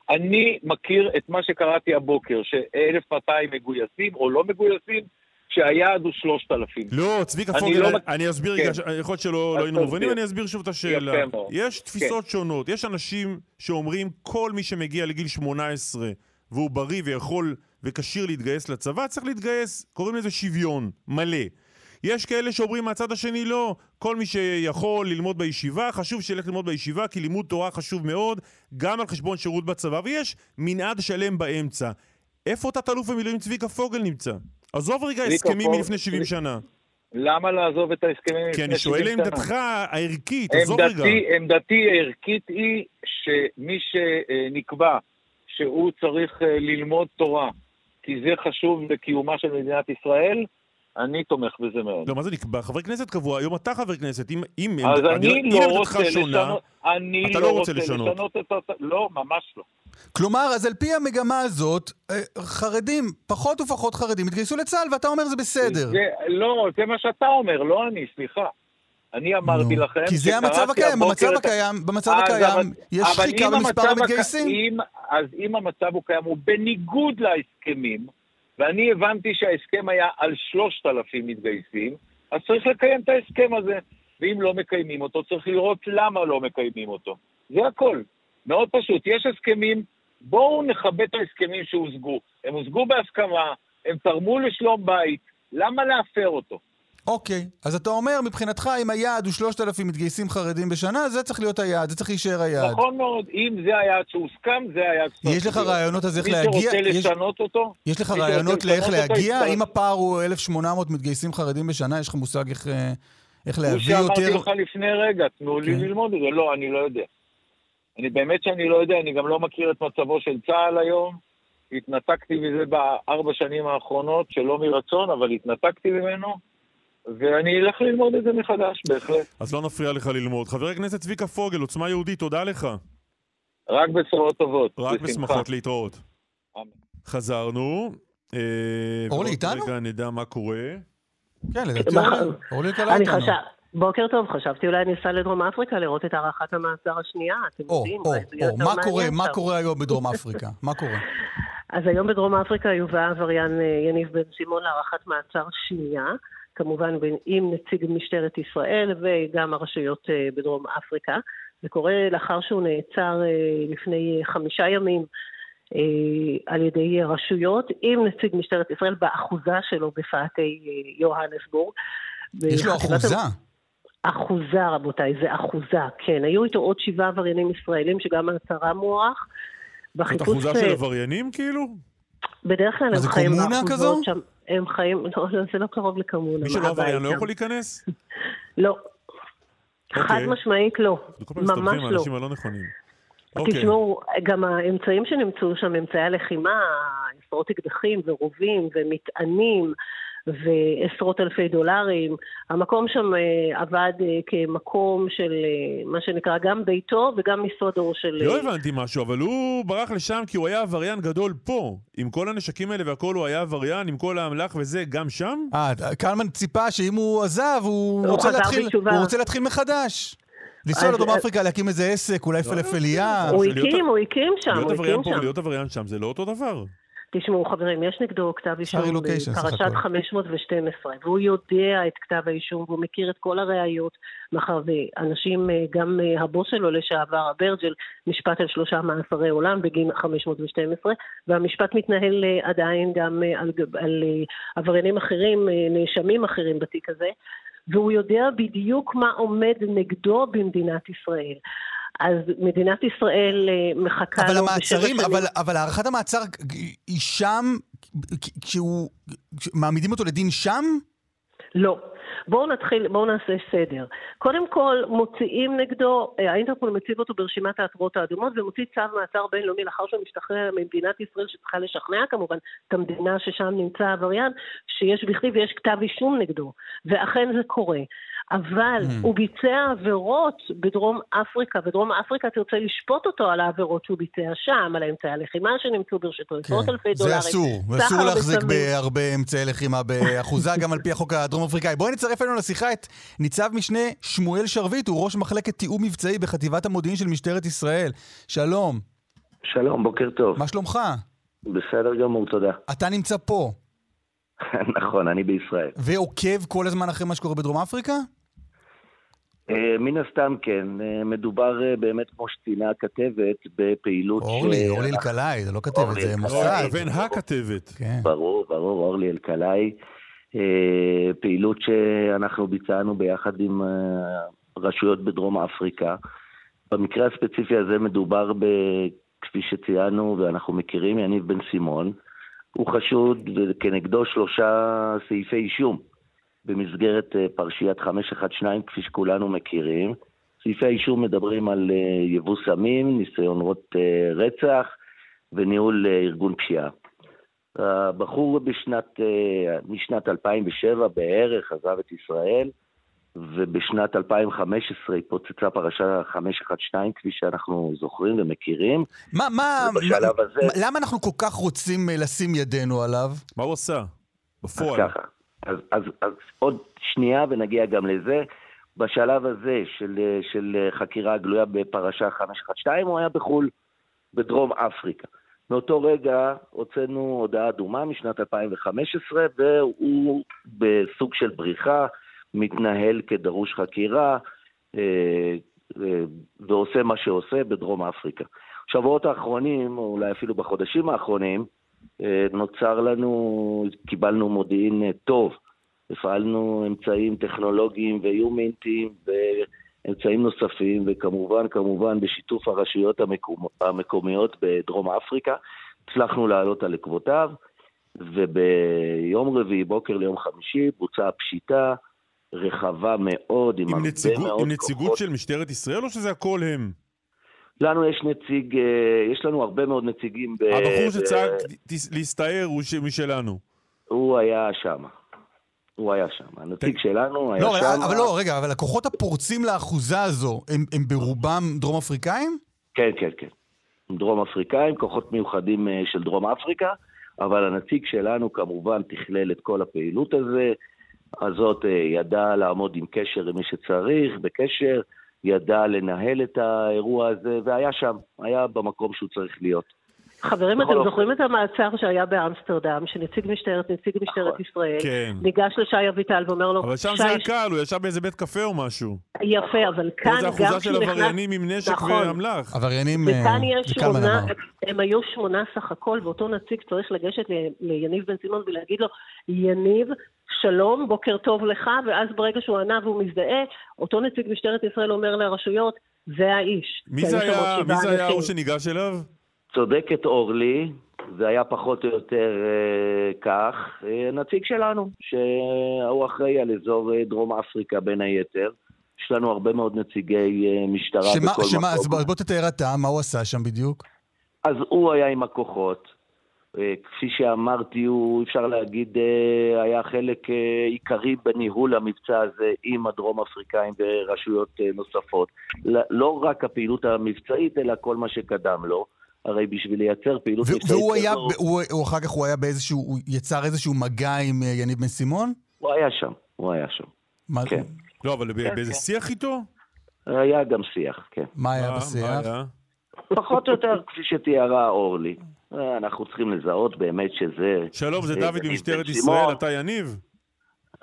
אני מכיר את מה שקראתי הבוקר, ש-1,200 מגויסים או לא מגויסים, שהיעד הוא 3,000. לא, צביקה פוגל, לא אני, אסביר כן. יכול להיות שלא לא היינו מובנים. אני אסביר שוב את השאלה. יש תפיסות שונות, יש אנשים שאומרים כל מי שמגיע לגיל 18 והוא בריא ויכול וכשיר להתגייס לצבא, צריך להתגייס, קוראים לזה שוויון, מלא. יש כאלה שאומרים מהצד השני לא, כל מי שיכול ללמוד בישיבה, חשוב שילך ללמוד בישיבה, כי לימוד תורה חשוב מאוד, גם על חשבון שירות בצבא, ויש מנעד שלם באמצע. איפה תת-אלוף במילואים צביקה פוגל נמצא? עזוב רגע הסכמים מלפני 70 צביקה- שנה. למה לעזוב את ההסכמים כי לפני אני שואל 70 שנה? לעמדתך הערכית, עזוב רגע. עמדתי, עמדתי הערכית היא שמי שנקבע שהוא צריך אה, ללמוד תורה, כי זה חשוב לקיומה של מדינת ישראל, אני תומך בזה מאוד. לא, מה זה נקבע? חברי כנסת קבוע, היום אתה חבר כנסת, אם אם אז אני אם לא עמדתך רוצה שונה, לשנות, אני אתה לא לא רוצה רוצה לשנות. לשנות את ה... לא, ממש לא. כלומר, אז על פי המגמה הזאת, אה, חרדים, פחות ופחות חרדים, יתגייסו לצה"ל, ואתה אומר זה בסדר. זה, לא, זה מה שאתה אומר, לא אני, סליחה. אני אמרתי נו, לכם כי זה המצב הקיים, הבוקר במצב את הקיים, במצב הקיים אבל- יש שחיקה אם במספר הק- המתגייסים. אם, אז אם המצב הוא קיים, הוא בניגוד להסכמים, ואני הבנתי שההסכם היה על 3,000 מתגייסים, אז צריך לקיים את ההסכם הזה. ואם לא מקיימים אותו, צריך לראות למה לא מקיימים אותו. זה הכל. מאוד פשוט. יש הסכמים, בואו נכבד את ההסכמים שהושגו. הם הושגו בהסכמה, הם תרמו לשלום בית, למה להפר אותו? אוקיי, אז אתה אומר, מבחינתך, אם היעד הוא 3,000 מתגייסים חרדים בשנה, זה צריך להיות היעד, זה צריך להישאר היעד. נכון מאוד, אם זה היעד שהוסכם, זה היעד שצריך יש לך רעיונות אז איך להגיע? מי שרוצה יש- לשנות אותו, יש לך רעיונות לאיך להגיע? אם הפער הוא 1,800 מתגייסים חרדים בשנה, יש לך מושג איך, אה, איך כמו להביא שאמרתי יותר... לך לפני רגע, תנו לי כן. ללמוד את זה. לא, אני לא יודע. אני באמת שאני לא יודע, אני גם לא מכיר את מצבו של צה"ל היום. התנתקתי מזה בארבע שנים האחרונות, שלא מרצון, אבל התנתקתי ממנו, ואני אלך ללמוד את זה מחדש, בהחלט. אז לא נפריע לך ללמוד. חבר הכנסת צביקה פוגל, עוצמה יהודית, תודה לך. רק בשורות טובות. רק. בשמחות להתראות. אמן. חזרנו. אה, אורלי, איתנו? רגע נדע מה קורה. כן, לדעתי אורלי- קלה אני איתנו. חשב... בוקר טוב, חשבתי אולי אני אסע לדרום אפריקה לראות את הארכת המאסר השנייה, אתם או, יודעים, או, או, מה קורה, מה. קורה היום בדרום אפריקה? *laughs* מה קורה? אז היום בדרום אפריקה יובא העבריין אה, יניב בן סימון להארכת מעצר שנייה, כמובן בין- עם נציג משטרת ישראל וגם הרשויות אה, בדרום אפריקה. זה קורה לאחר שהוא נעצר אה, לפני אה, חמישה ימים על ידי רשויות עם נציג משטרת ישראל באחוזה שלו בפאתי יוהנסבורג. יש לו אחוזה. אחוזה, רבותיי, זה אחוזה, כן. היו איתו עוד שבעה עבריינים ישראלים שגם מעצרם מוארך. זאת אחוזה של עבריינים כאילו? בדרך כלל הם חיים באחוזות? שם. הם חיים, לא, לא, זה לא קרוב לקומונה. מי שלא עבריין לא? יכול להיכנס? לא. חד אוקיי. משמעית לא. כל פעם ממש לא. האנשים הלא נכונים. אוקיי. תשמעו, גם האמצעים שנמצאו שם, אמצעי הלחימה, עשרות אקדחים ורובים ומטענים ועשרות אלפי דולרים. המקום שם אה, עבד אה, כמקום של אה, מה שנקרא גם ביתו וגם משרדו של... לא הבנתי משהו, אבל הוא ברח לשם כי הוא היה עבריין גדול פה. עם כל הנשקים האלה והכל הוא היה עבריין, עם כל האמל"ח וזה, גם שם? אה, קלמן ציפה שאם הוא עזב, הוא הוא רוצה להתחיל. הוא רוצה להתחיל מחדש. לנסוע לדרום אפריקה, להקים איזה עסק, אולי פלאפליה. הוא להיות- הקים, הוא הקים שם, להיות הוא עבריין הקים פה שם. ולהיות עבריין שם זה לא אותו דבר. תשמעו, חברים, יש נגדו כתב אישום בפרשת הכל. 512, והוא יודע את כתב האישום, והוא מכיר את כל הראיות, מאחר ואנשים, אה, גם אה, הבוס שלו לשעבר, אברג'ל, נשפט על שלושה מאסרי עולם בגין 512, והמשפט מתנהל אה, עדיין גם על, על אה, עבריינים אחרים, נאשמים אחרים בתיק הזה, והוא יודע בדיוק מה עומד נגדו במדינת ישראל. אז מדינת ישראל אה, מחכה אבל לו המעצרים. אבל, אבל הארכת המעצר היא שם, כשהוא, מעמידים אותו לדין שם? לא. בואו נתחיל, בואו נעשה סדר. קודם כל, מוציאים נגדו, אה, האינטרפול מציב אותו ברשימת העתרות האדומות ומוציא צו מעצר בינלאומי לאחר שהוא משתחרר ממדינת ישראל שצריכה לשכנע כמובן את המדינה ששם נמצא העבריין, שיש בכדי ויש כתב אישום נגדו. ואכן זה קורה. אבל Hmm. הוא ביצע עבירות בדרום אפריקה, ודרום אפריקה תרצה לשפוט אותו על העבירות שהוא ביצע שם, על האמצעי הלחימה שנמצאו ברשתו, עשרות אלפי כן. זה דולרים. אסור, סחר ואסור להחזיק בסמים. בהרבה אמצעי לחימה באחוזה, *laughs* גם על פי החוק הדרום אפריקאי. בואי נצרף אלינו לשיחה את ניצב משנה שמואל שרביט, הוא ראש מחלקת תיאום מבצעי בחטיבת המודיעין של משטרת ישראל. שלום, שלום, בוקר טוב. מה שלומך? בסדר גמור, תודה. אתה נמצא פה, *laughs* נכון, אני בישראל. ועוקב כל הזמן אחרי מה שקורה בדרום אפריקה? אה, מן הסתם כן, אה, מדובר אה, באמת, כמו שציינה הכתבת, בפעילות אורלי, אורלי אלקלעי, זה לא כתבת, זה אלקלעי. לא, מוסד. לבין הכתבת. כן. ברור, ברור, אורלי אלקלעי. פעילות שאנחנו ביצענו ביחד עם רשויות בדרום אפריקה. במקרה הספציפי הזה מדובר ב... כפי שציינו ואנחנו מכירים, יניב בן סימון. הוא חשוד וכנגדו שלושה סעיפי אישום במסגרת אה, פרשיית 512, כפי שכולנו מכירים. סעיפי האישום מדברים על אה, יבוא סמים, ניסיונות אה, רצח וניהול ארגון פשיעה. הבחור בשנת, משנת 2007 בערך עזב את ישראל, ובשנת 2015 התפוצצה פרשה 512, כפי שאנחנו זוכרים ומכירים. מה, מה, ובשלב מה- הזה- למה אנחנו כל כך רוצים לשים ידנו עליו? מה הוא עשה? אז בפועל. ככה, אז, אז, אז עוד שנייה ונגיע גם לזה. בשלב הזה של, של חקירה גלויה בפרשה 512, הוא היה בחו"ל, בדרום אפריקה. מאותו רגע הוצאנו הודעה אדומה משנת 2015, והוא בסוג של בריחה, מתנהל כדרוש חקירה אה, אה, ועושה מה שעושה בדרום אפריקה. בשבועות האחרונים, או אולי אפילו בחודשים האחרונים, נוצר לנו, קיבלנו מודיעין אה, טוב. הפעלנו אמצעים טכנולוגיים ואיומינטיים ואמצעים נוספים, וכמובן, כמובן, בשיתוף הרשויות המקומ... המקומיות בדרום אפריקה, הצלחנו לעלות על עקבותיו, וביום רביעי, בוקר ליום חמישי, בוצעה פשיטה רחבה מאוד, עם, עם, הרבה נציגות, מאוד עם נציגות כוחות. של משטרת ישראל או שזה הכל הם? לנו יש נציג, אה, יש לנו הרבה מאוד נציגים. ב- הבחור שצעק "תס- להסתער הוא משלנו. הוא היה שם. הוא היה שם. הנציג שלנו היה לא, שם. אבל לא, רגע, אבל הכוחות הפורצים לאחוזה הזו, הם, ברובם דרום אפריקאים? כן, כן, כן. דרום אפריקאים, כוחות מיוחדים אה, של דרום אפריקה, אבל הנציג שלנו כמובן תכלל את כל הפעילות הזה, הזאת, אה, ידע לעמוד עם קשר עם מי שצריך, בקשר, ידע לנהל את האירוע הזה, והיה שם, היה במקום שהוא צריך להיות. חברים, אתם אופן. זוכרים את המעצר שהיה באמסטרדם, שנציג משטרת, נציג משטרת נכון. ישראל, כן. ניגש לשי אביטל ואומר לו, אבל שם שי, זה היה קל, הוא ישב באיזה בית קפה או משהו. יפה, אבל כאן זה גם אחוזה של כשהוא נכנס... עבריינים עם נשק נכון. ואמל"ח. עבריינים, וכאן אה, יש שמונה. הם היו שמונה סך הכל, ואותו נציג צריך לגשת ל- ליניב בן סימון ולהגיד לו, יניב, שלום, בוקר טוב לך, ואז ברגע שהוא ענה והוא מזדהה, אותו נציג משטרת ישראל אומר לרשויות, זה האיש. מי זה היה, מי זה היה. ההוא שניגש אליו? צודקת אורלי, זה היה פחות או יותר אה, כך, אה, נציג שלנו, שהוא אחראי על אזור אה, דרום אפריקה בין היתר. יש לנו הרבה מאוד נציגי אה, משטרה שמה, בכל שמה, אז מקום. בוא, בוא תתאר אתה, מה הוא עשה שם בדיוק? אז הוא היה עם הכוחות. אה, כפי שאמרתי, הוא, אפשר להגיד, אה, היה חלק אה, עיקרי בניהול המבצע הזה עם הדרום אפריקאים ורשויות נוספות. לא רק הפעילות המבצעית, אלא כל מה שקדם לו. הרי בשביל לייצר פעילות מבצעית והוא היה, כזו, הוא, הוא אחר כך הוא היה באיזשהו, הוא יצר איזשהו מגע עם יניב בן סימון? הוא היה שם, הוא היה שם. מה, כן. לא, אבל ב- באיזה כן. שיח איתו? היה גם שיח, כן. מה היה בשיח? מה היה? פחות או יותר כפי שתיארה אורלי. אה, אנחנו צריכים לזהות באמת שזה שלום, זה אה, דוד ממשטרת בן ישראל. אתה יניב?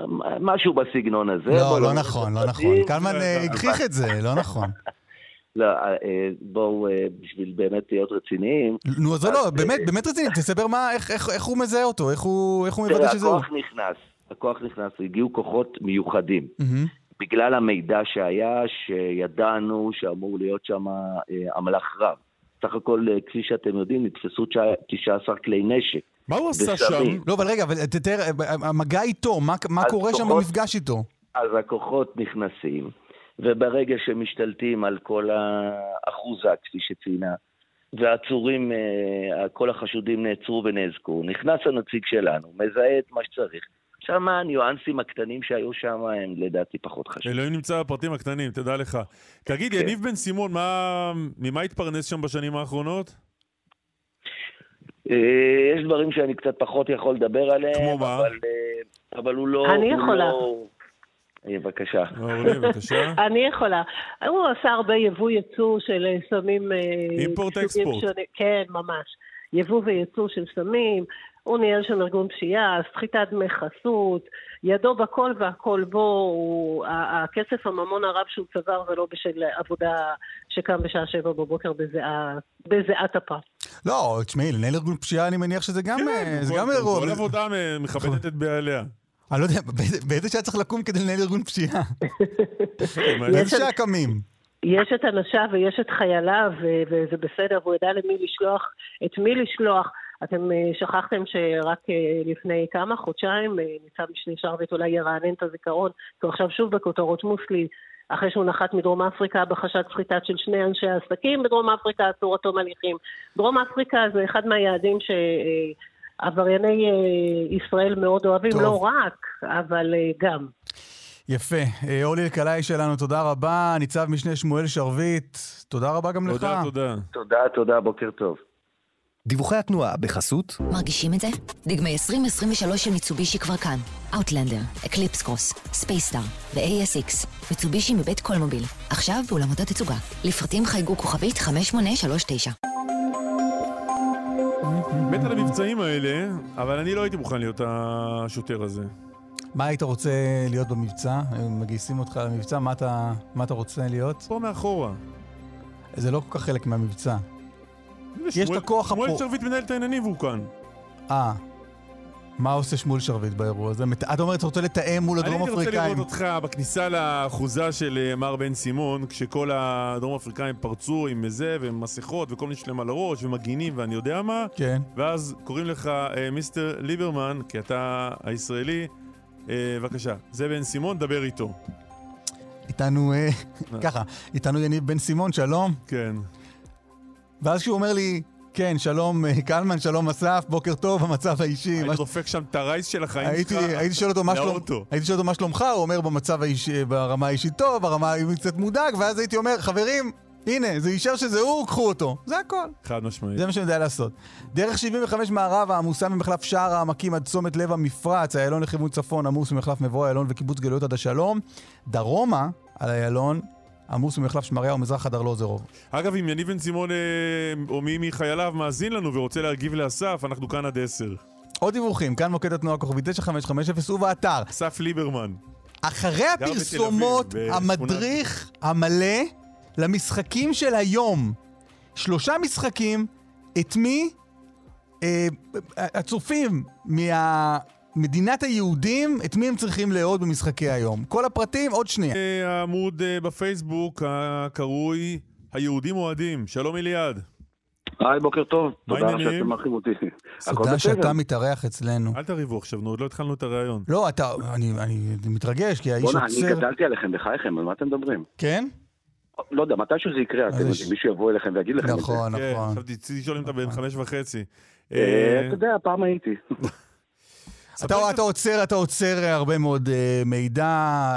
אה, משהו בסגנון הזה. לא, לא נכנס נכון, לא. נכון. קלמן אה, *laughs* הגחיך את זה, לא נכון. *laughs* לא, אה, אה, בואו, אה, בשביל באמת להיות רציניים, נו, אז זה לא, אז, באמת, אה, באמת רציני, תספר מה, איך- הוא מזהה אותו, איך הוא מוודא שזה הוא. הכוח נכנס, הכוח נכנס, הגיעו כוחות מיוחדים. בגלל המידע שהיה, שידענו שאמור להיות שם אה, אמל"ח רב. סך הכל, אה, כפי שאתם יודעים, נתפסו תשע- 19 כלי נשק. מה הוא עשה שם? לא, אבל רגע, אבל תתאר, המגע איתו, מה- מה קורה שם כוחות- במפגש איתו? אז הכוחות נכנסים, וברגע שמשתלטים על כל האחוזה, כפי שציינה, והעצורים, אה, כל החשודים נעצרו ונאזקו, נכנס הנציג שלנו, מזהה את מה שצריך. עכשיו, מה הניואנסים הקטנים שהיו שם הם לדעתי פחות חשובים. אלוהים נמצא בפרטים הקטנים, תדע לך. תגיד, כן. יניב בן סימון, מה- ממה התפרנס שם בשנים האחרונות? אה, יש דברים שאני קצת פחות יכול לדבר עליהם, כמו מה? אבל, אה, אבל הוא לא... אני הוא יכולה. לא... בבקשה. אורלי, בבקשה. *laughs* אני יכולה. הוא עשה הרבה יבוא יצוא של סמים... אימפורט אקספורט. כן, ממש. יבוא ויצוא של סמים, הוא ניהל שם ארגון פשיעה, סחיטת דמי חסות, ידו בכל והכל בו, הוא, הכסף הממון הרב שהוא צבר זה לא בשל עבודה שקם בשעה שבע בבוקר בזיעה- בזיעת אפו. לא, תשמעי, לנהל ארגון פשיעה, אני מניח שזה גם אה, זה כל- גם אירוע. כל עבודה מכבדת את בעליה. אני לא יודע, באיזה- שעה צריך לקום כדי לנהל ארגון פשיעה? *laughs* באיזה שעה קמים? יש את אנשיו ויש את חייליו, ו- וזה בסדר, והוא ידע למי לשלוח, את מי לשלוח. אתם אה, שכחתם שרק אה, לפני כמה חודשיים אה, ניצב משנה שרביט אולי ירענן את הזיכרון, כי הוא עכשיו שוב בכותרות מוסלי, אחרי שהוא נחת מדרום אפריקה בחשד סחיטה של שני אנשי עסקים בדרום אפריקה, עצור עד תום הליכים. דרום אפריקה זה אחד מהיעדים שעברייני אה, ישראל מאוד אוהבים, טוב. לא רק, אבל גם. יפה. אורלי אלקלעי שלנו, תודה רבה. ניצב משנה שמואל שרביט, תודה רבה גם לך. תודה, תודה. תודה, תודה, בוקר טוב. דיווחי התנועה בחסות מרגישים את זה? דגמי 2023 של מיצובישי כבר כאן. אאוטלנדר, אקליפס קרוס, ספייסטאר ו-ASX. מיצובישי מבית קולמוביל. עכשיו באולמות התצוגה. לפרטים חייגו כוכבית 5839. מת על המבצעים האלה, אבל אני לא הייתי מוכן להיות השוטר הזה. מה היית רוצה להיות במבצע? הם מגייסים אותך למבצע, מה אתה, מה אתה רוצה להיות? פה מאחורה. זה לא כל כך חלק מהמבצע. יש את הכוח שמואל הפו... שרביט מנהל את העניינים והוא כאן. אה. מה עושה שמואל שרביט באירוע הזה? אתה אומר, אתה רוצה לתאם מול אני הדרום הייתי רוצה אפריקאים? לראות אותך בכניסה לאחוזה של אה, מר בן סימון, כשכל הדרום אפריקאים פרצו עם זה, ועם מסכות, וכל מיני שלהם על הראש, ומגינים, ואני יודע מה, כן. ואז קוראים לך אה, מיסטר ליברמן, כי אתה הישראלי, אה, בבקשה, זה בן סימון, דבר איתו. איתנו, אה, ככה, איתנו יניב בן סימון, שלום. כן. ואז כשהוא אומר לי, כן, שלום אה, קלמן, שלום אסף, בוקר טוב, המצב האישי. הייתי מה- דופק שם את הרייס של החיים הייתי, שלך. הייתי שואל אותו מה לאוטו. הייתי שואל אותו מה שלומך, הוא אומר במצב האישי, ברמה האישית טוב, ברמה האישית קצת מודאג, ואז הייתי אומר, חברים, הנה, זה אישר שזה הוא, קחו אותו. זה הכל. חד משמעית. זה מה שאני יודע לעשות. דרך 75 מערב העמוסה ממחלף שער העמקים עד צומת לב המפרץ, איילון לכיוון צפון עמוס ממחלף מבוא איילון וקיבוץ גלויות עד השלום. דרומה על איילון עמוס ממחלף שמריהו ומזרח עד ארלוזרוב. אגב, אם יניב בן סימון אה, או מי מחייליו מאזין לנו ורוצה להגיב לאסף, אנחנו כאן עד עשר. עוד דיווחים, כאן מוקד התנועה כוכבי 9550 ובאתר. אסף ליברמן. אחרי הפרסומות, המדריך המלא למשחקים של היום. שלושה משחקים, את מי אה, הצופים ממדינת היהודים, את מי הם צריכים לאהוד במשחקי היום. כל הפרטים, עוד שנייה. אה, העמוד אה, בפייסבוק הקרוי היהודים אוהדים. שלום אליעד. היי, בוקר טוב. תודה העניינים? שאתם מארחים אותי. *laughs* תודה שאתה. מתארח אצלנו. אל תריבו עכשיו, נו, עוד לא התחלנו את הראיון. לא, אתה, אני, אני מתרגש, כי האיש בוא'נה, אני עוצר... גדלתי עליכם, בחייכם, על מה אתם מדברים? כן? לא יודע, מתישהו זה יקרה, אתם יודעים, מישהו יבוא אליכם ויגיד לכם את זה. נכון, כן, נכון. עכשיו תצאי לשאול אם אתה בן חמש וחצי. אה, אה, אתה יודע, פעם הייתי. *laughs* אתה, אתה עוצר, אתה עוצר אה, הרבה מאוד אה, מידע,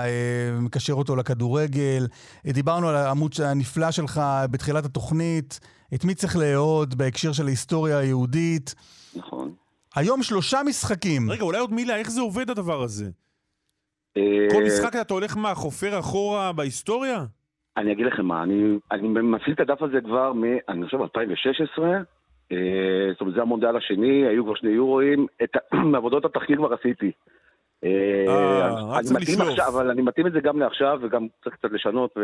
אה, מקשר אותו לכדורגל. דיברנו על העמוד הנפלא שלך בתחילת התוכנית, את מי צריך לאהוד בהקשר של ההיסטוריה היהודית. נכון. היום שלושה משחקים. רגע, אולי עוד מילה, איך זה עובד הדבר הזה? כל משחק אתה הולך מה, חופר אחורה בהיסטוריה? אני אגיד לכם מה, אני, אני מפעיל את הדף הזה כבר מ... אני חושב 2016, אה, זאת אומרת, זה המונדיאל השני, היו כבר שני יורואים, את *clears throat* מעבודות התחקיר כבר עשיתי. אה, אה, רק צריך לשלוף. אבל אני מתאים את זה גם לעכשיו, וגם צריך קצת לשנות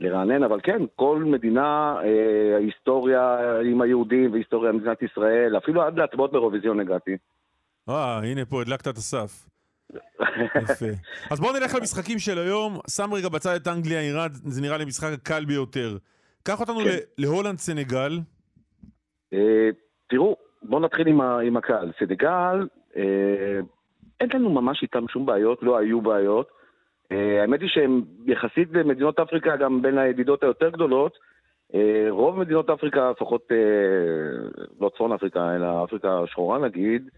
ולרענן, אבל כן, כל מדינה, אה, ההיסטוריה עם היהודים והיסטוריה עם מדינת ישראל, אפילו עד להצבעות באירוויזיון הגעתי. אה, הנה פה, הדלקת את הסף. *laughs* יפה. אז בואו נלך למשחקים של היום. שם רגע בצד את אנגליה, איראן, זה נראה לי המשחק הקל ביותר. קח אותנו כן. ל- להולנד סנגל. אה, תראו, בואו נתחיל עם, ה, עם הקהל. סנגל, אה, אין לנו ממש איתם שום בעיות, לא היו בעיות. אה, האמת היא שהם יחסית למדינות אפריקה, גם בין הידידות היותר גדולות, אה, רוב מדינות אפריקה, לפחות אה, לא צפון אפריקה, אלא אפריקה השחורה נגיד,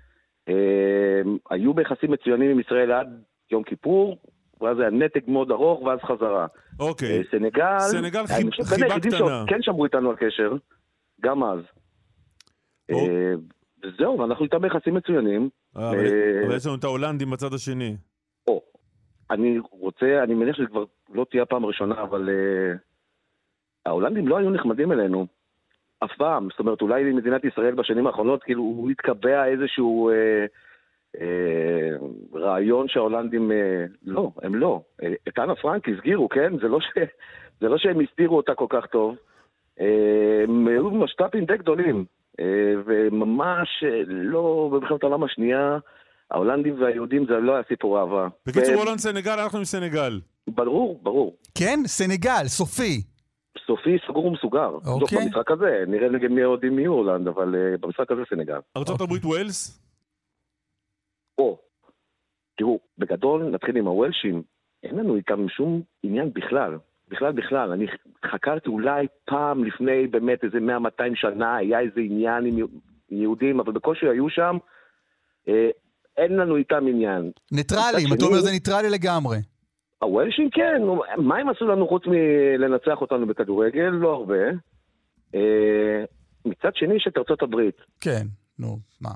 אה, היו ביחסים מצוינים עם ישראל עד יום כיפור, ואז היה נתק מאוד ארוך, ואז חזרה. אוקיי. אה, סנגל, סנגל אני חושב בין חיבה היחידים קטנה. שעוד כן שמרו איתנו על קשר, גם אז. אה, וזהו, ואנחנו איתם ביחסים מצוינים. אה, אבל אה, אבל יש לנו את ההולנדים בצד השני. אני רוצה, אני מניח שזה כבר לא תהיה הפעם הראשונה, אבל ההולנדים לא היו נחמדים אלינו. אף פעם. זאת אומרת, אולי מדינת ישראל בשנים האחרונות, כאילו, הוא התקבע איזשהו אה, אה, רעיון שההולנדים... אה, לא, הם לא. את אנה פרנק הסגירו, כן? זה לא, ש, זה לא שהם הסתירו אותה כל כך טוב. אה, הם היו משת"פים די גדולים. אה, וממש אה, לא במלחמת העולם השנייה, ההולנדים והיהודים זה לא היה סיפור אהבה. בקיצור, ו- הולנד סנגל, אנחנו עם סנגל. ברור, ברור. כן? סנגל, סופי. סופי סגור ומסוגר. אוקיי. טוב, במשחק הזה, נראה נגד מי האוהדים יהיו הולנד, אבל uh, במשחק הזה סנגל. ארצות הברית ווילס? או, תראו, בגדול נתחיל עם הוולשים, אין לנו איתם שום עניין בכלל. בכלל בכלל. אני חקרתי אולי פעם לפני באמת איזה 100-200 שנה, היה איזה עניין עם, יהו- עם יהודים, אבל בקושי היו שם. אה, אין לנו איתם עניין. ניטרלים, מצד אתה אומר זה ניטרלי לגמרי. הוולשים כן, נו, מה הם עשו לנו חוץ מלנצח אותנו בכדורגל? לא הרבה. אה, מצד שני יש את ארצות הברית. כן, נו, מה?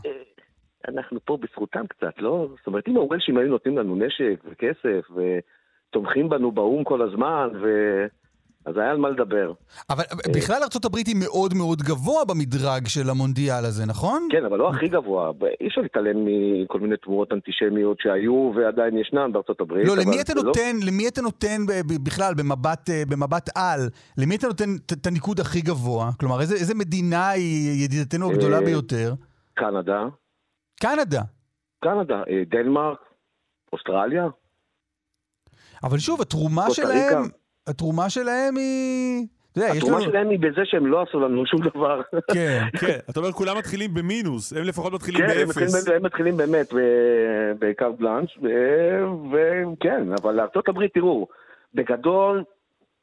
אנחנו פה בזכותם קצת, לא? זאת אומרת, אם הוולשים היו נותנים לנו נשק וכסף ותומכים בנו באו"ם כל הזמן, ו... אז היה על מה לדבר. אבל בכלל ארה"ב היא מאוד מאוד גבוה במדרג של המונדיאל הזה, נכון? כן, אבל לא הכי גבוה. אי אפשר להתעלם מכל מיני תמורות אנטישמיות שהיו ועדיין ישנן בארצות הברית. לא, למי אתה נותן, לא... למי אתה נותן בכלל, במבט, אה, במבט על, למי אתה נותן את הניקוד הכי גבוה? כלומר, איזה, איזה מדינה היא ידידתנו הגדולה אה, ביותר? קנדה. קנדה. קנדה, אה, דנמרק, אוסטרליה. אבל שוב, התרומה שלהם... התרומה שלהם היא... התרומה. שלהם היא בזה שהם לא עשו לנו שום דבר. כן, *laughs* כן. אתה אומר, כולם מתחילים במינוס, הם לפחות מתחילים כן, באפס. כן, הם מתחילים באמת בקארט בלאנש, וכן, אבל לארה"ב, תראו, בגדול,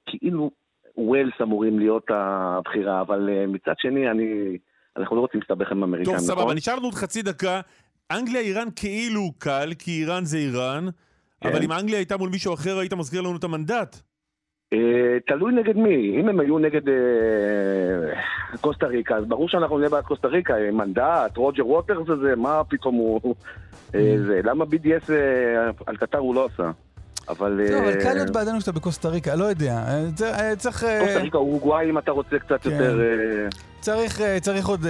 כאילו וויילס אמורים להיות הבחירה, אבל אה, מצד שני, אני... אנחנו לא רוצים להסתבך עם אמריקאים, נכון? טוב, סבבה, נשאר לנו עוד חצי דקה. אנגליה, איראן כאילו קל, כי איראן זה איראן, כן. אבל אם אנגליה הייתה מול מישהו אחר, היית מזכיר לנו את המנדט. אה, תלוי נגד מי, אם הם היו נגד אה, קוסטה ריקה, אז ברור שאנחנו נהיה בעד קוסטה ריקה, אה, מנדט, רוג'ר ווטרס הזה, מה פתאום הוא... זה, למה BDS על קטר הוא לא עשה? אבל... לא, אבל קל להיות בעדנו שאתה בקוסטה ריקה, לא יודע. צריך... קוסטה ריקה, אורוגוואי אם אתה רוצה קצת כן. יותר... צריך, צריך עוד,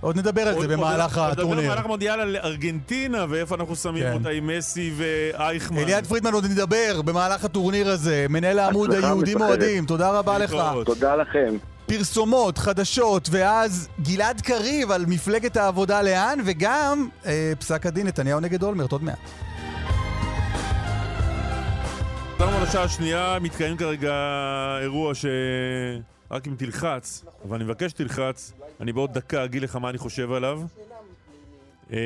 עוד נדבר על זה במהלך הטורניר. נדבר במהלך מונדיאל על ארגנטינה ואיפה אנחנו שמים כן. אותה עם מסי ואייכמן. אליעד פרידמן עוד נדבר במהלך הטורניר הזה, מנהל העמוד היהודים אוהדים, תודה רבה לך. תודה לכם. פרסומות, חדשות, ואז גלעד קריב על מפלגת העבודה לאן, וגם אה, פסק הדין נתניהו נגד אולמרט, עוד מעט. חזרנו על השעה השנייה, מתקיים כרגע אירוע ש... רק אם תלחץ, אבל אני מבקש שתלחץ, אני בעוד דקה אגיד לך מה אני חושב עליו. אה,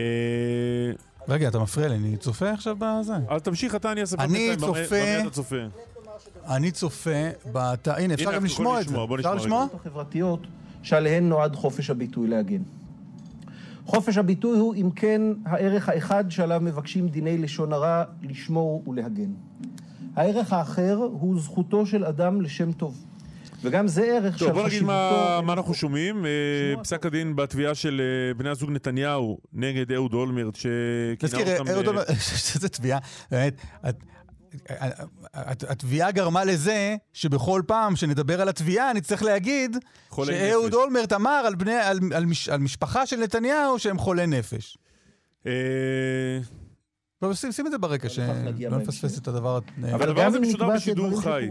רגע, אתה מפריע לי, אני צופה עכשיו בזה. אז תמשיך אתה, אני אעשה אני צופה... במה אתה צופה? אני צופה בת... הנה, אפשר גם לשמוע את זה. אפשר לשמוע? החברתיות שעליהן נועד חופש הביטוי להגן. חופש הביטוי הוא, אם כן, הערך האחד שעליו מבקשים דיני לשון הרע לשמור ולהגן. הערך האחר הוא זכותו של אדם לשם טוב. וגם זה ערך טוב, בוא נגיד מה, מה אנחנו שומעים. אה, פסק הדין בתביעה של אה, בני הזוג נתניהו נגד אהוד אולמרט, שכינה אותם... אהוד אולמרט, *laughs* שזו תביעה, באמת, התביעה גרמה לזה שבכל פעם שנדבר על התביעה, נצטרך להגיד שאהוד אולמרט אמר על, בני, על, על, מש, על משפחה של נתניהו שהם חולי נפש. לא, שים, שים את זה ברקע, שלא נפספס את הדבר... אבל הדבר הזה משודר בשידור חי.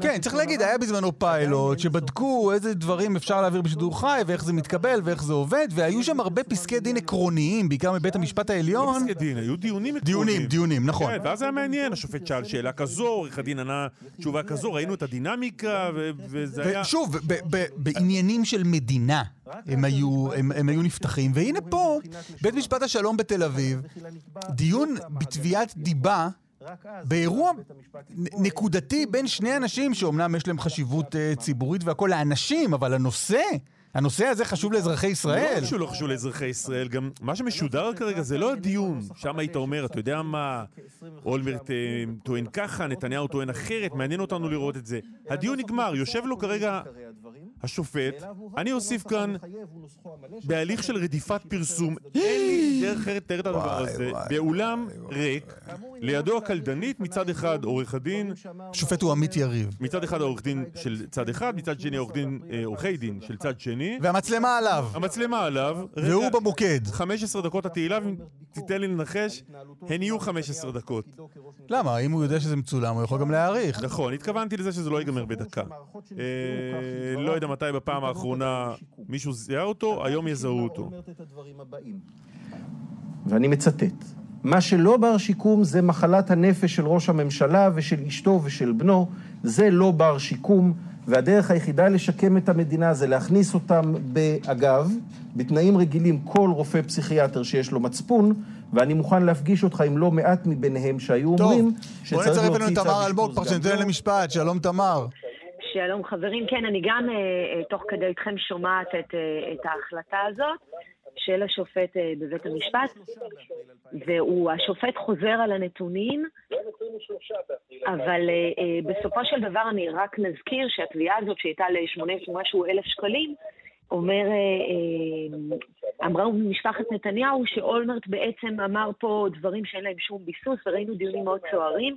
כן, צריך להגיד, היה בזמנו פיילוט, שבדקו איזה דברים אפשר להעביר בשידור חי, ואיך זה מתקבל, ואיך זה עובד, והיו שם הרבה פסקי דין עקרוניים, בעיקר מבית המשפט העליון. לא פסקי דין, היו דיונים עקרוניים. דיונים, דיונים, נכון. כן, ואז היה מעניין, השופט שאל שאלה כזו, עורך הדין ענה תשובה כזו, ראינו את הדינמיקה, וזה היה... שוב, בעניינים של מדינה. הם היו, הם, הם היו נפתחים, והנה פה, בית משפט השלום בתל אביב, דיון בתביעת דיבה באירוע נקודתי בין שני אנשים שאומנם יש להם חשיבות uh, ציבורית והכול לאנשים, אבל הנושא... הנושא הזה חשוב לאזרחי ישראל. לא שהוא לא חשוב לאזרחי ישראל, גם מה שמשודר כרגע זה לא הדיון. שם היית אומר, אתה יודע מה, אולמרט אה, טוען ככה, נתניהו טוען אחרת, מעניין אותנו לראות את זה. הדיון נגמר, יושב לו כרגע השופט, אני אוסיף כאן, בהליך של רדיפת פרסום, אין לי דרך אחרת לתאר את הדבר הזה, באולם ריק, לידו הקלדנית, מצד אחד עורך הדין. השופט הוא עמית יריב. מצד אחד העורך דין של צד אחד, מצד שני עורך דין, אה, עורכי דין של צד שני. והמצלמה עליו. המצלמה עליו. והוא במוקד. 15 דקות התהילה, ואם תיתן לי לנחש, הן יהיו 15 דקות. למה? אם הוא יודע שזה מצולם, הוא יכול גם להעריך. נכון, התכוונתי לזה שזה לא ייגמר בדקה. אה, לא יודע מתי בפעם האחרונה מישהו זיהה אותו, היום יזהו אותו. ואני מצטט: מה שלא בר שיקום זה מחלת הנפש של ראש הממשלה ושל אשתו ושל בנו, זה לא בר שיקום, והדרך היחידה לשקם את המדינה זה להכניס אותם באגב, בתנאים רגילים כל רופא פסיכיאטר שיש לו מצפון, ואני מוכן להפגיש אותך עם לא מעט מביניהם שהיו טוב, אומרים שצריך להוציא צו אשפוז גדול. טוב, בוא נצרף אלינו את תמר אלמוג, פרשנטן למשפט, שלום תמר. שלום חברים, כן, אני גם אה, אה, תוך כדי איתכם שומעת את, אה, את ההחלטה הזאת של השופט בבית המשפט, והשופט חוזר על הנתונים, אבל בסופו של דבר אני רק נזכיר שהתביעה הזאת שהייתה ל-18 משהו אלף שקלים, אומר, אמרה משפחת נתניהו שאולמרט בעצם אמר פה דברים שאין להם שום ביסוס, וראינו דיונים מאוד סוערים,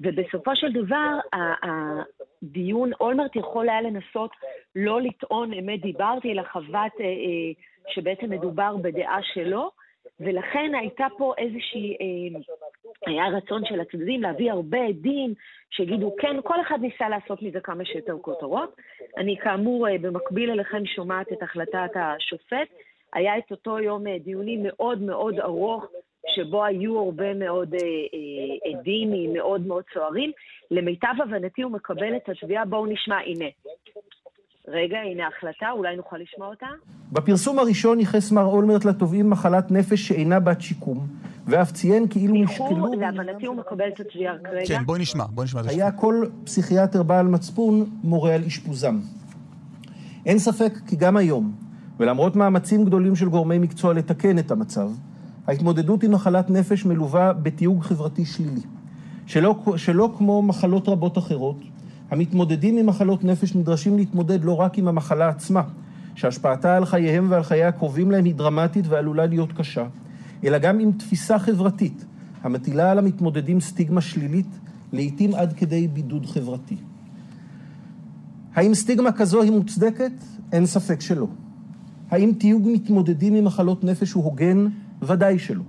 ובסופו של דבר, דיון, אולמרט יכול היה לנסות לא לטעון אמת דיברתי, אלא חוות אה, אה, שבעצם מדובר בדעה שלו, ולכן הייתה פה איזושהי, אה, היה רצון של הצדדים להביא הרבה עדים שיגידו, כן, כל אחד ניסה לעשות מזה כמה שיותר כותרות. אני כאמור, אה, במקביל אליכם שומעת את החלטת השופט. היה את אותו יום אה, דיוני מאוד מאוד ארוך, שבו היו הרבה מאוד אה, עדים מאוד מאוד סוערים. למיטב הבנתי הוא מקבל את התביעה, בואו נשמע, הנה. רגע, הנה ההחלטה, אולי נוכל לשמוע אותה? בפרסום הראשון ייחס מר אולמרט לתובעים מחלת נפש שאינה בת שיקום, ואף ציין כאילו נשקלו... להבנתי הוא מקבל את התביעה רק רגע. כן, בואי נשמע, בואי נשמע היה כל פסיכיאטר בעל מצפון מורה על אשפוזם. אין ספק כי גם היום, ולמרות מאמצים גדולים של גורמי מקצוע לתקן את המצב, ההתמודדות עם מחלת נפש מלווה בתיוג חברתי שלילי. שלא, שלא כמו מחלות רבות אחרות, המתמודדים עם מחלות נפש נדרשים להתמודד לא רק עם המחלה עצמה, שהשפעתה על חייהם ועל חיי הקרובים להם היא דרמטית ועלולה להיות קשה, אלא גם עם תפיסה חברתית, המטילה על המתמודדים סטיגמה שלילית, לעתים עד כדי בידוד חברתי. האם סטיגמה כזו היא מוצדקת? אין ספק שלא. האם תיוג מתמודדים עם מחלות נפש הוא הוגן? ודאי שלא.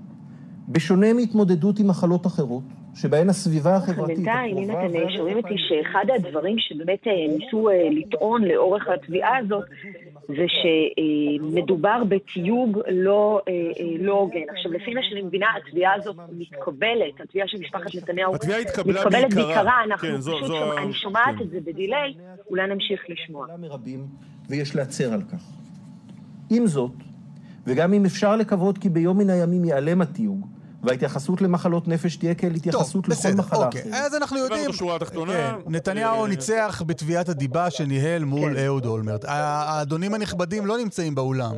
בשונה מהתמודדות עם מחלות אחרות, שבהן הסביבה החברתית... בינתיים, אם אתם שומעים אותי, שאחד הדברים שבאמת אה, ניסו אה, לטעון לאורך התביעה הזאת, זה שמדובר בתיוג לא, אה, לא הוגן. עכשיו, לפי מה שאני מבינה, התביעה הזאת מתקבלת, התביעה של משפחת נתניהו התביעה התקבלה מתקבלת בעיקרה. אנחנו כן, זו- פשוט, זו שומע- ה- אני שומעת כן. את זה בדיליי, אולי נמשיך לשמוע. מרבים, ויש להצר על כך. עם זאת, וגם אם אפשר לקוות כי ביום מן הימים ייעלם התיוג, וההתייחסות למחלות נפש תהיה כאל התייחסות לכל בסדר, מחלה אוקיי. אחרת. אז אנחנו יודעים... כן, נתניהו אה, ניצח בתביעת הדיבה שניהל מול כן. אהוד אולמרט. האדונים הנכבדים לא נמצאים באולם.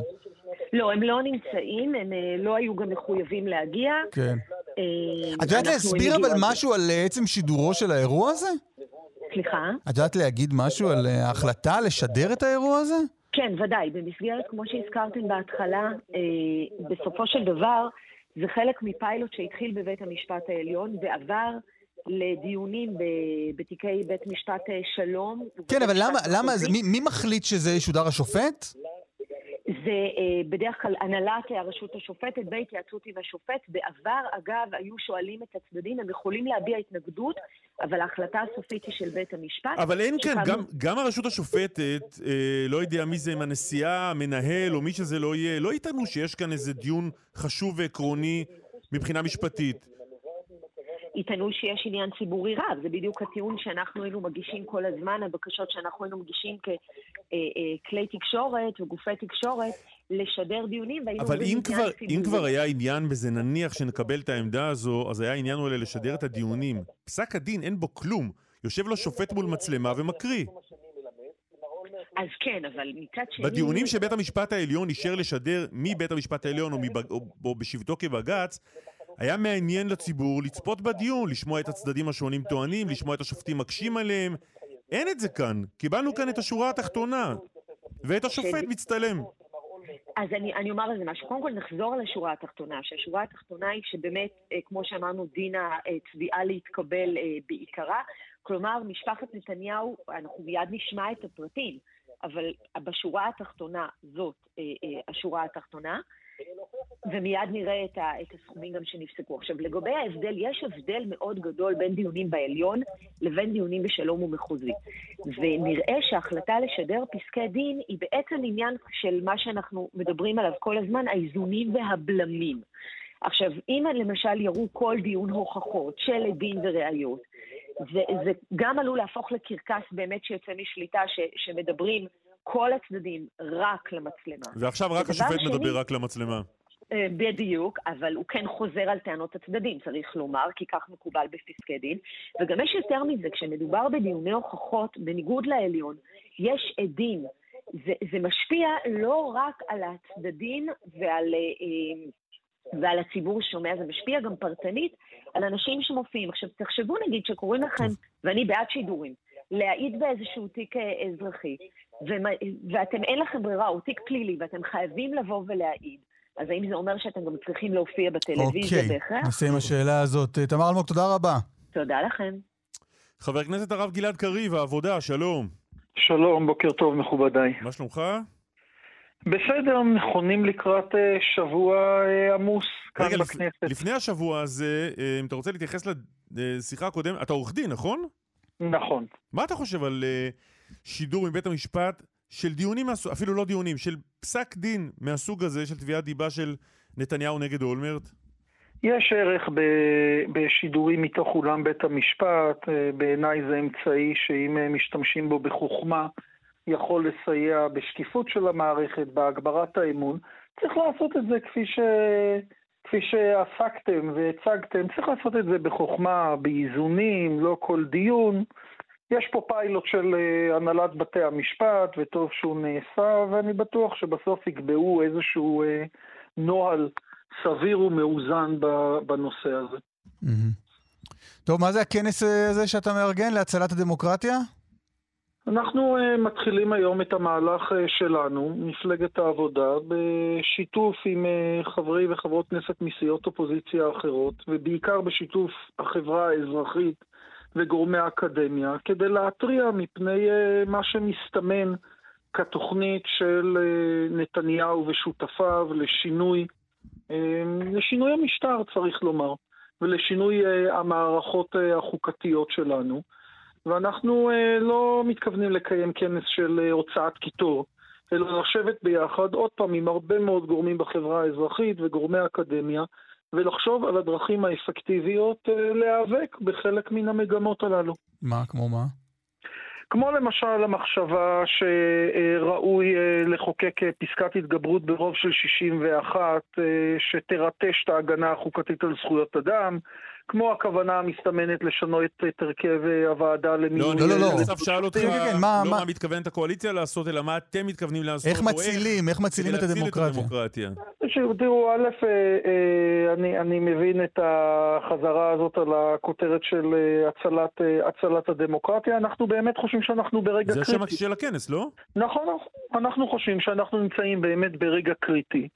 לא, הם לא נמצאים, הם אה, לא היו גם מחויבים להגיע. כן. אה, את יודעת להסביר אבל משהו על עצם שידורו של האירוע הזה? סליחה? את יודעת להגיד משהו על ההחלטה לשדר את האירוע הזה? כן, ודאי. במסגרת, כמו שהזכרתם בהתחלה, אה, בסופו של דבר, זה חלק מפיילוט שהתחיל בבית המשפט העליון ועבר לדיונים ב- בתיקי בית משפט אה, שלום. כן, אבל למה, למה, מי- מי מחליט שזה ישודר השופט? זה אה, בדרך כלל הנהלת הרשות השופטת בהתייעצות עם השופט. בעבר, אגב, היו שואלים את הצדדים, הם יכולים להביע התנגדות, אבל ההחלטה הסופית היא של בית המשפט. אבל אין כאן, גם, גם הרשות השופטת, אה, לא יודע מי זה, אם הנשיאה, המנהל או מי שזה לא יהיה, לא יטענו שיש כאן איזה דיון חשוב ועקרוני מבחינה משפטית. יטענו שיש עניין ציבורי רב, זה בדיוק הטיעון שאנחנו היינו מגישים כל הזמן, הבקשות שאנחנו היינו מגישים ככלי תקשורת וגופי תקשורת, לשדר דיונים, והיינו אבל אם כבר, ציבורי. אם כבר היה עניין בזה, נניח שנקבל את העמדה הזו, אז היה עניין אולי לשדר את הדיונים. פסק הדין, אין בו כלום. יושב לו שופט מול מצלמה ומקריא. אז כן, אבל מצד שני... בדיונים שבית המשפט העליון אישר לשדר מבית המשפט העליון או, מבג... או, או בשבתו כבג"ץ, היה מעניין לציבור לצפות בדיון, לשמוע את הצדדים השונים טוענים, לשמוע את השופטים מקשים עליהם. אין את זה כאן. קיבלנו כאן את השורה התחתונה, ואת השופט מצטלם. אז אני, אני אומר על זה משהו. קודם כל נחזור לשורה התחתונה, שהשורה התחתונה היא שבאמת, אה, כמו שאמרנו, דין התביעה להתקבל אה, בעיקרה. כלומר, משפחת נתניהו, אנחנו מיד נשמע את הפרטים, אבל בשורה התחתונה זאת אה, אה, השורה התחתונה, ומיד נראה את, ה, את הסכומים גם שנפסקו. עכשיו, לגבי ההבדל, יש הבדל מאוד גדול בין דיונים בעליון לבין דיונים בשלום ומחוזי. ונראה שההחלטה לשדר פסקי דין היא בעצם עניין של מה שאנחנו מדברים עליו כל הזמן, האיזונים והבלמים. עכשיו, אם למשל יראו כל דיון הוכחות של עדים וראיות, זה, זה גם עלול להפוך לקרקס באמת שיוצא משליטה, ש, שמדברים כל הצדדים רק למצלמה. ועכשיו רק השופט שני- מדבר רק למצלמה. אה, בדיוק, אבל הוא כן חוזר על טענות הצדדים, צריך לומר, כי כך מקובל בפסקי דין. וגם יש יותר מזה, כשמדובר בדיוני הוכחות, בניגוד לעליון, יש עדים. זה, זה משפיע לא רק על הצדדים ועל, אה, ועל הציבור ששומע, זה משפיע גם פרטנית על אנשים שמופיעים. עכשיו, תחשבו נגיד שקוראים לכם, ואני בעד שידורים, להעיד באיזשהו תיק אה, אזרחי, ואתם אין לכם ברירה, הוא תיק פלילי, ואתם חייבים לבוא ולהעיד. אז האם זה אומר שאתם גם צריכים להופיע בטלוויזיה אוקיי, בהכרח? נסיים השאלה הזאת. אה, תמר אלמוג, תודה רבה. תודה לכם. חבר הכנסת הרב גלעד קריב, העבודה, שלום. שלום, בוקר טוב מכובדיי. מה שלומך? בסדר, נכונים לקראת אה, שבוע אה, עמוס כאן רגע, בכנסת. לפ... לפני השבוע הזה, אם אתה רוצה להתייחס לשיחה הקודמת, אתה עורך דין, נכון? נכון. מה אתה חושב על שידור מבית המשפט של דיונים, אפילו לא דיונים, של פסק דין מהסוג הזה, של תביעת דיבה של נתניהו נגד אולמרט? יש ערך ב- בשידורים מתוך אולם בית המשפט, אה, בעיניי זה אמצעי שאם אה, משתמשים בו בחוכמה, יכול לסייע בשקיפות של המערכת, בהגברת האמון. צריך לעשות את זה כפי, ש... כפי שעסקתם והצגתם, צריך לעשות את זה בחוכמה, באיזונים, לא כל דיון. יש פה פיילוט של אה, הנהלת בתי המשפט, וטוב שהוא נעשה, ואני בטוח שבסוף יקבעו איזשהו אה, נוהל סביר ומאוזן בנושא הזה. טוב, מה זה הכנס אה, הזה שאתה מארגן להצלת הדמוקרטיה? אנחנו uh, מתחילים היום את המהלך שלנו, מפלגת העבודה, בשיתוף עם חברי וחברות כנסת מסיעות אופוזיציה אחרות, ובעיקר בשיתוף החברה האזרחית וגורמי האקדמיה, כדי להתריע מפני uh, מה שמסתמן כתוכנית של uh, נתניהו ושותפיו לשינוי, uh, לשינוי המשטר, צריך לומר, ולשינוי המערכות החוקתיות שלנו. ואנחנו אה, לא מתכוונים לקיים כנס של אה, הוצאת קיטור, אלא לשבת ביחד, עוד פעם, עם הרבה מאוד גורמים בחברה האזרחית וגורמי האקדמיה, ולחשוב על הדרכים האפקטיביות אה, להיאבק בחלק מן המגמות הללו. מה, כמו מה? כמו למשל המחשבה שראוי אה, לחוקק אה, פסקת התגברות ברוב של 61 אה, שתרטש את ההגנה החוקתית על זכויות אדם, כמו הכוונה המסתמנת לשנות את הרכב אה, הוועדה למינוי... לא, לא, לא. אסף שאל אותך, כן, כן, מה- לא מה- מתכוונת הקואליציה לעשות, אלא מה אתם מתכוונים לעשות. איך מצילים, איך מצילים את הדמוקרטיה? תראו, א', אה, אה, אני, אני מבין את החזרה הזאת על הכותרת של הצלת, הצלת הדמוקרטיה. אנחנו באמת חושבים שאנחנו ברגע זה קריטי. השם של הכנס, לא? נכון, אנחנו חושבים שאנחנו נמצאים באמת ברגע קריטי,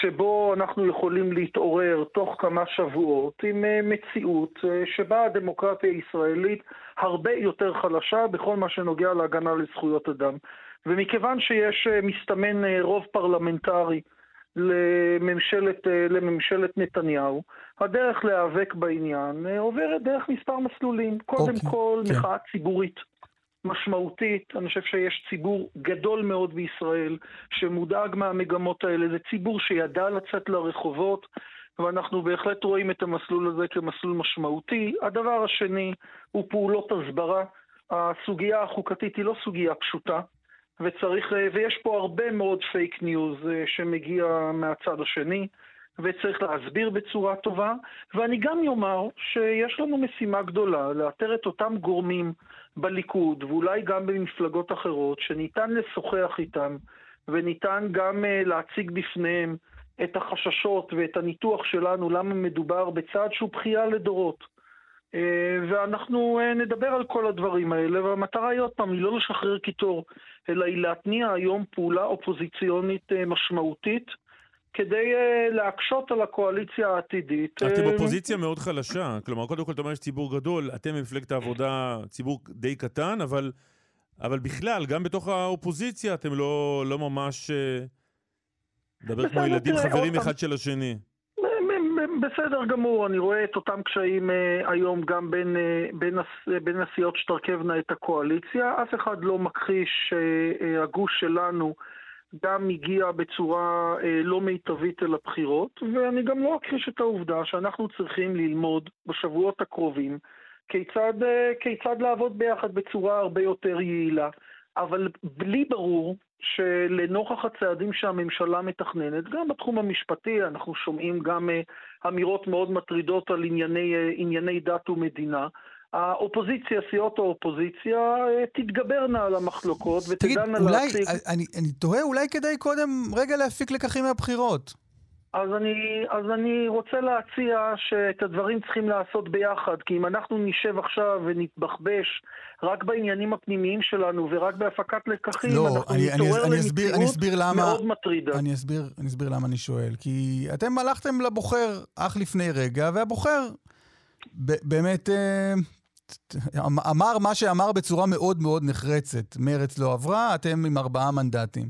שבו אנחנו יכולים להתעורר תוך כמה שבועות עם אה, מציאות אה, שבה הדמוקרטיה הישראלית הרבה יותר חלשה בכל מה שנוגע להגנה לזכויות אדם. ומכיוון שיש אה, מסתמן אה, רוב פרלמנטרי לממשלת, לממשלת נתניהו, הדרך להיאבק בעניין עוברת דרך מספר מסלולים. קודם אוקיי, כל, כן. מחאה ציבורית. משמעותית, אני חושב שיש ציבור גדול מאוד בישראל שמודאג מהמגמות האלה, זה ציבור שידע לצאת לרחובות ואנחנו בהחלט רואים את המסלול הזה כמסלול משמעותי. הדבר השני הוא פעולות הסברה. הסוגיה החוקתית היא לא סוגיה פשוטה, וצריך, ויש פה הרבה מאוד פייק ניוז אה, שמגיע מהצד השני, וצריך להסביר בצורה טובה. ואני גם אומר שיש לנו משימה גדולה לאתר את אותם גורמים בליכוד, ואולי גם במפלגות אחרות, שניתן לשוחח איתם, וניתן גם uh, להציג בפניהם את החששות ואת הניתוח שלנו, למה מדובר בצעד שהוא בכייה לדורות. Uh, ואנחנו uh, נדבר על כל הדברים האלה, והמטרה היא עוד פעם, היא לא לשחרר קיטור, אלא היא להתניע היום פעולה אופוזיציונית uh, משמעותית, כדי uh, להקשות על הקואליציה העתידית. אתם אה, אופוזיציה מאוד חלשה. כלומר, קודם כל אתה אומר יש ציבור גדול, אתם במפלגת העבודה ציבור די קטן, אבל, אבל בכלל, גם בתוך האופוזיציה אתם לא, לא ממש... אה, מדבר כמו ילדים חברים. אחד של השני. בסדר גמור, אני רואה את אותם קשיים אה, היום גם בין, אה, בין, אה, בין הסיעות שתרכבנה את הקואליציה. אף אחד לא מכחיש שהגוש שלנו גם הגיע בצורה אה, לא מיטבית אל הבחירות, ואני גם לא אכחיש את העובדה שאנחנו צריכים ללמוד בשבועות הקרובים כיצד, אה, כיצד לעבוד ביחד בצורה הרבה יותר יעילה. אבל לי ברור שלנוכח הצעדים שהממשלה מתכננת, גם בתחום המשפטי, אנחנו שומעים גם uh, אמירות מאוד מטרידות על ענייני, uh, ענייני דת ומדינה. האופוזיציה, סיעות האופוזיציה, uh, תתגברנה על המחלוקות תגיד, ותדענה אולי, להציג... אני, אני תוהה, אולי כדאי קודם רגע להפיק לקחים מהבחירות. אז אני, אז אני רוצה להציע שאת הדברים צריכים לעשות ביחד, כי אם אנחנו נשב עכשיו ונתבחבש רק בעניינים הפנימיים שלנו ורק בהפקת לקחים, לא, אנחנו אני, אני, נתעורר אני, אסביר, אני אסביר למציאות למה... מאוד מטרידה. אני אסביר, אני אסביר למה אני שואל. כי אתם הלכתם לבוחר אך לפני רגע, והבוחר ב- באמת אה, אמר מה שאמר בצורה מאוד מאוד נחרצת. מרץ לא עברה, אתם עם ארבעה מנדטים.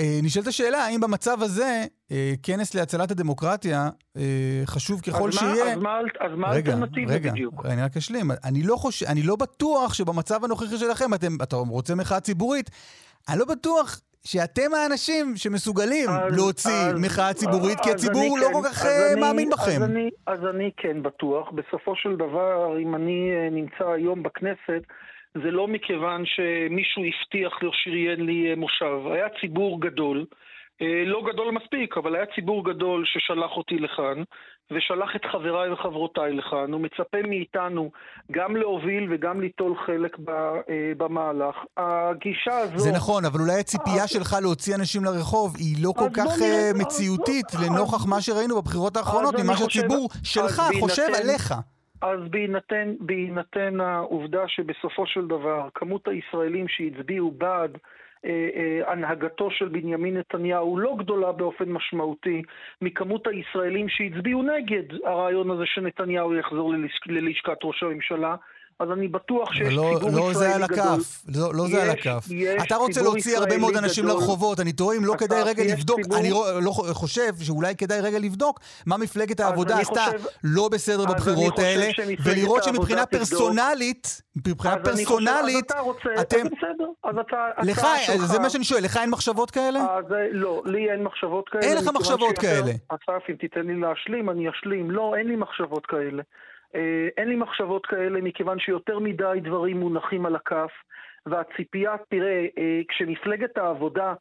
אה, נשאלת השאלה, האם במצב הזה, אה, כנס להצלת הדמוקרטיה, אה, חשוב ככל אז שיהיה... מה, אז מה, אז מה רגע, האלטרנטיבה רגע, בדיוק? אני רק אשלים. אני לא, חושב, אני לא בטוח שבמצב הנוכחי שלכם, אתם, אתה רוצה מחאה ציבורית, אני לא בטוח שאתם האנשים שמסוגלים אז- להוציא אז- מחאה ציבורית, כי הציבור לא כן- כל כך אז אה, אני- מאמין בכם. אז אני, אז אני כן בטוח. בסופו של דבר, אם אני נמצא היום בכנסת, זה לא מכיוון שמישהו הבטיח לו שריין לי אה, מושב. היה ציבור גדול, אה, לא גדול מספיק, אבל היה ציבור גדול ששלח אותי לכאן, ושלח את חבריי וחברותיי לכאן. הוא מצפה מאיתנו גם להוביל וגם ליטול חלק ב, אה, במהלך. הגישה הזו... זה נכון, אבל אולי הציפייה שלך להוציא אנשים לרחוב היא לא כל כך אז מציאותית לנוכח מה שראינו בבחירות האחרונות, ממה שהציבור שלך חושב עליך. אז בהינתן, בהינתן העובדה שבסופו של דבר כמות הישראלים שהצביעו בעד אה, אה, הנהגתו של בנימין נתניהו לא גדולה באופן משמעותי מכמות הישראלים שהצביעו נגד הרעיון הזה שנתניהו יחזור ללשכ- ללשכת ראש הממשלה. אז אני בטוח שיש לא, ציבור לא ישראלי זה על גדול. הכף, לא, לא זה על יש- הכף. יש אתה רוצה להוציא הרבה מאוד אנשים גדול. לרחובות, אני תוהה אם לא כדאי רגע יש לבדוק, ציבור- אני לא, לא חושב שאולי כדאי רגע לבדוק מה מפלגת העבודה עשתה חושב- לא בסדר בבחירות האלה, ולראות שמבחינה. פרסונלית, מבחינה פרסונלית, אז אתה רוצה, אתם... לך, זה מה שאני שואל, לך אין מחשבות כאלה? אה, לא, לי אין מחשבות כאלה. אין לך מחשבות כאלה. אסף, אם תיתן לי להשלים, אני אשלים. לא, אין לי מחשבות כאלה. אה, אין לי מחשבות כאלה מכיוון שיותר מדי דברים מונחים על הכף, והציפייה, תראה, אה, כשמפלגת העבודה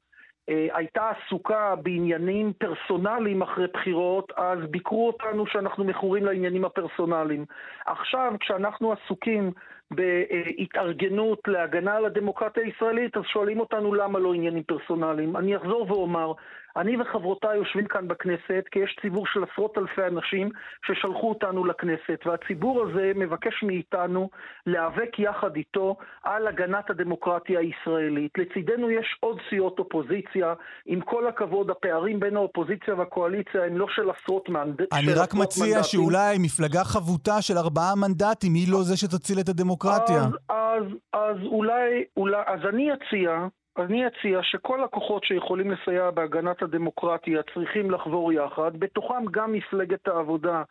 אה, הייתה עסוקה בעניינים פרסונליים אחרי בחירות, אז ביקרו אותנו שאנחנו מכורים לעניינים הפרסונליים. עכשיו, כשאנחנו עסוקים בהתארגנות להגנה על הדמוקרטיה הישראלית, אז שואלים אותנו למה לא עניינים פרסונליים. אני אחזור ואומר, אני וחברותיי יושבים כאן בכנסת כי יש ציבור של עשרות אלפי אנשים ששלחו אותנו לכנסת, והציבור הזה מבקש מאיתנו להיאבק יחד איתו על הגנת הדמוקרטיה הישראלית. לצידנו יש עוד סיעות אופוזיציה, עם כל הכבוד, הפערים בין האופוזיציה והקואליציה הם לא של עשרות מנדטים. אני רק מציע שאולי מפלגה חבוטה של ארבעה מנדטים היא לא זה שתציל את הדמוקרטיה. אז, אז, אז אולי, אולי, אז אני אציע, אני אציע שכל הכוחות שיכולים לסייע בהגנת הדמוקרטיה צריכים לחבור יחד, בתוכם גם מפלגת העבודה,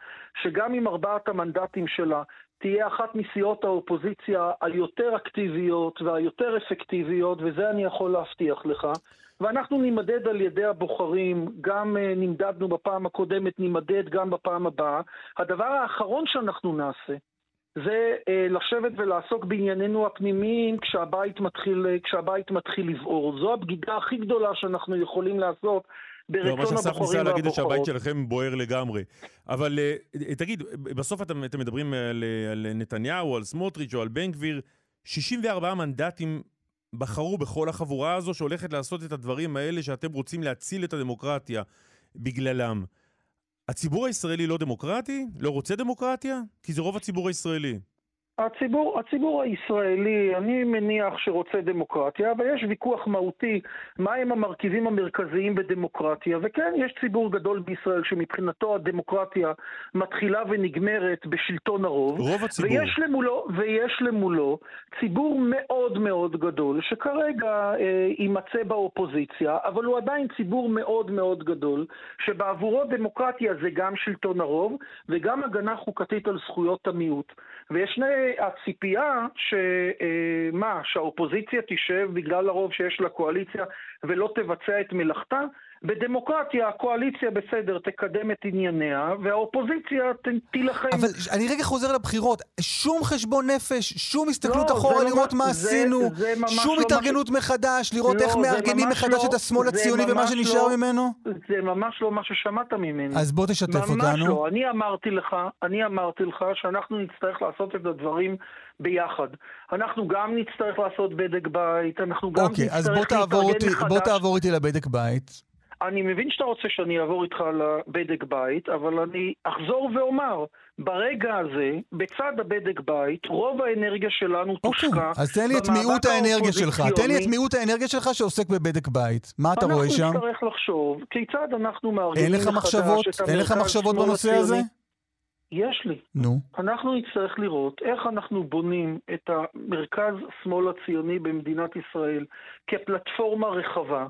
שגם עם ארבעת המנדטים שלה תהיה אחת מסיעות האופוזיציה היותר אקטיביות והיותר אפקטיביות, וזה אני יכול להבטיח לך. ואנחנו נימדד על ידי הבוחרים, גם uh, נמדדנו בפעם הקודמת, נימדד גם בפעם הבאה. הדבר האחרון שאנחנו נעשה, זה אה, לשבת ולעסוק בענייננו הפנימיים כשהבית מתחיל, אה, כשהבית מתחיל לבעור. זו הבגידה הכי גדולה שאנחנו יכולים לעשות ברצון לא, מה שאסף הבוחרים ניסה להגיד זה והבוחרות. שהבית שלכם בוער לגמרי. אבל אה, תגיד, בסוף אתם, אתם מדברים על, על נתניהו, על סמוטריץ' או על בן גביר, 64 מנדטים בחרו בכל החבורה הזו שהולכת לעשות את הדברים האלה שאתם רוצים להציל את הדמוקרטיה בגללם. הציבור הישראלי לא דמוקרטי? לא רוצה דמוקרטיה? כי זה רוב הציבור הישראלי. הציבור, הציבור הישראלי, אני מניח שרוצה דמוקרטיה, אבל יש ויכוח מהותי מהם המרכיבים המרכזיים בדמוקרטיה, וכן, יש ציבור גדול בישראל שמבחינתו הדמוקרטיה מתחילה ונגמרת בשלטון הרוב. רוב הציבור. ויש למולו, ויש למולו ציבור מאוד מאוד גדול, שכרגע אה, יימצא באופוזיציה, אבל הוא עדיין ציבור מאוד מאוד גדול, שבעבורו דמוקרטיה זה גם שלטון הרוב, וגם הגנה חוקתית על זכויות המיעוט. ויש שני הציפייה שמה, שהאופוזיציה תשב בגלל הרוב שיש לקואליציה ולא תבצע את מלאכתה, בדמוקרטיה הקואליציה בסדר תקדם את ענייניה והאופוזיציה ת- תילחם. אבל אני רגע חוזר לבחירות, שום חשבון נפש, שום הסתכלות לא, אחורה זה לא לראות מה- מה זה- עשינו, זה ממש שום לא התארגנות מחדש, לראות לא, איך זה מארגנים ממש מחדש לא- את השמאל זה הציוני ומה ממש שנשאר לא- ממנו? זה ממש לא מה ששמעת ממני. אז בוא תשתף ממש אותנו. לא. אני אמרתי לך, אני אמרתי לך שאנחנו נצטרך לעשות את הדברים ביחד. אנחנו גם נצטרך לעשות בדק בית, אנחנו גם אוקיי, אז נצטרך להתארגן מחדש. בוא תעבור איתי לבדק בית. אני מבין שאתה רוצה שאני אעבור איתך לבדק בית, אבל אני אחזור ואומר, ברגע הזה, בצד הבדק בית, רוב האנרגיה שלנו תושקע אוקיי, אז תן לי את במאבק מיעוט האנרגיה שלך, תן לי את. מיעוט האנרגיה שלך שעוסק בבדק בית. מה אתה רואה שם? אנחנו נצטרך לחשוב כיצד אנחנו מארגנים מחדש מחשבות? את אין לך מחשבות בנושא. הזה? יש לי. נו. אנחנו נצטרך לראות איך אנחנו בונים את המרכז שמאל הציוני במדינת ישראל כפלטפורמה רחבה.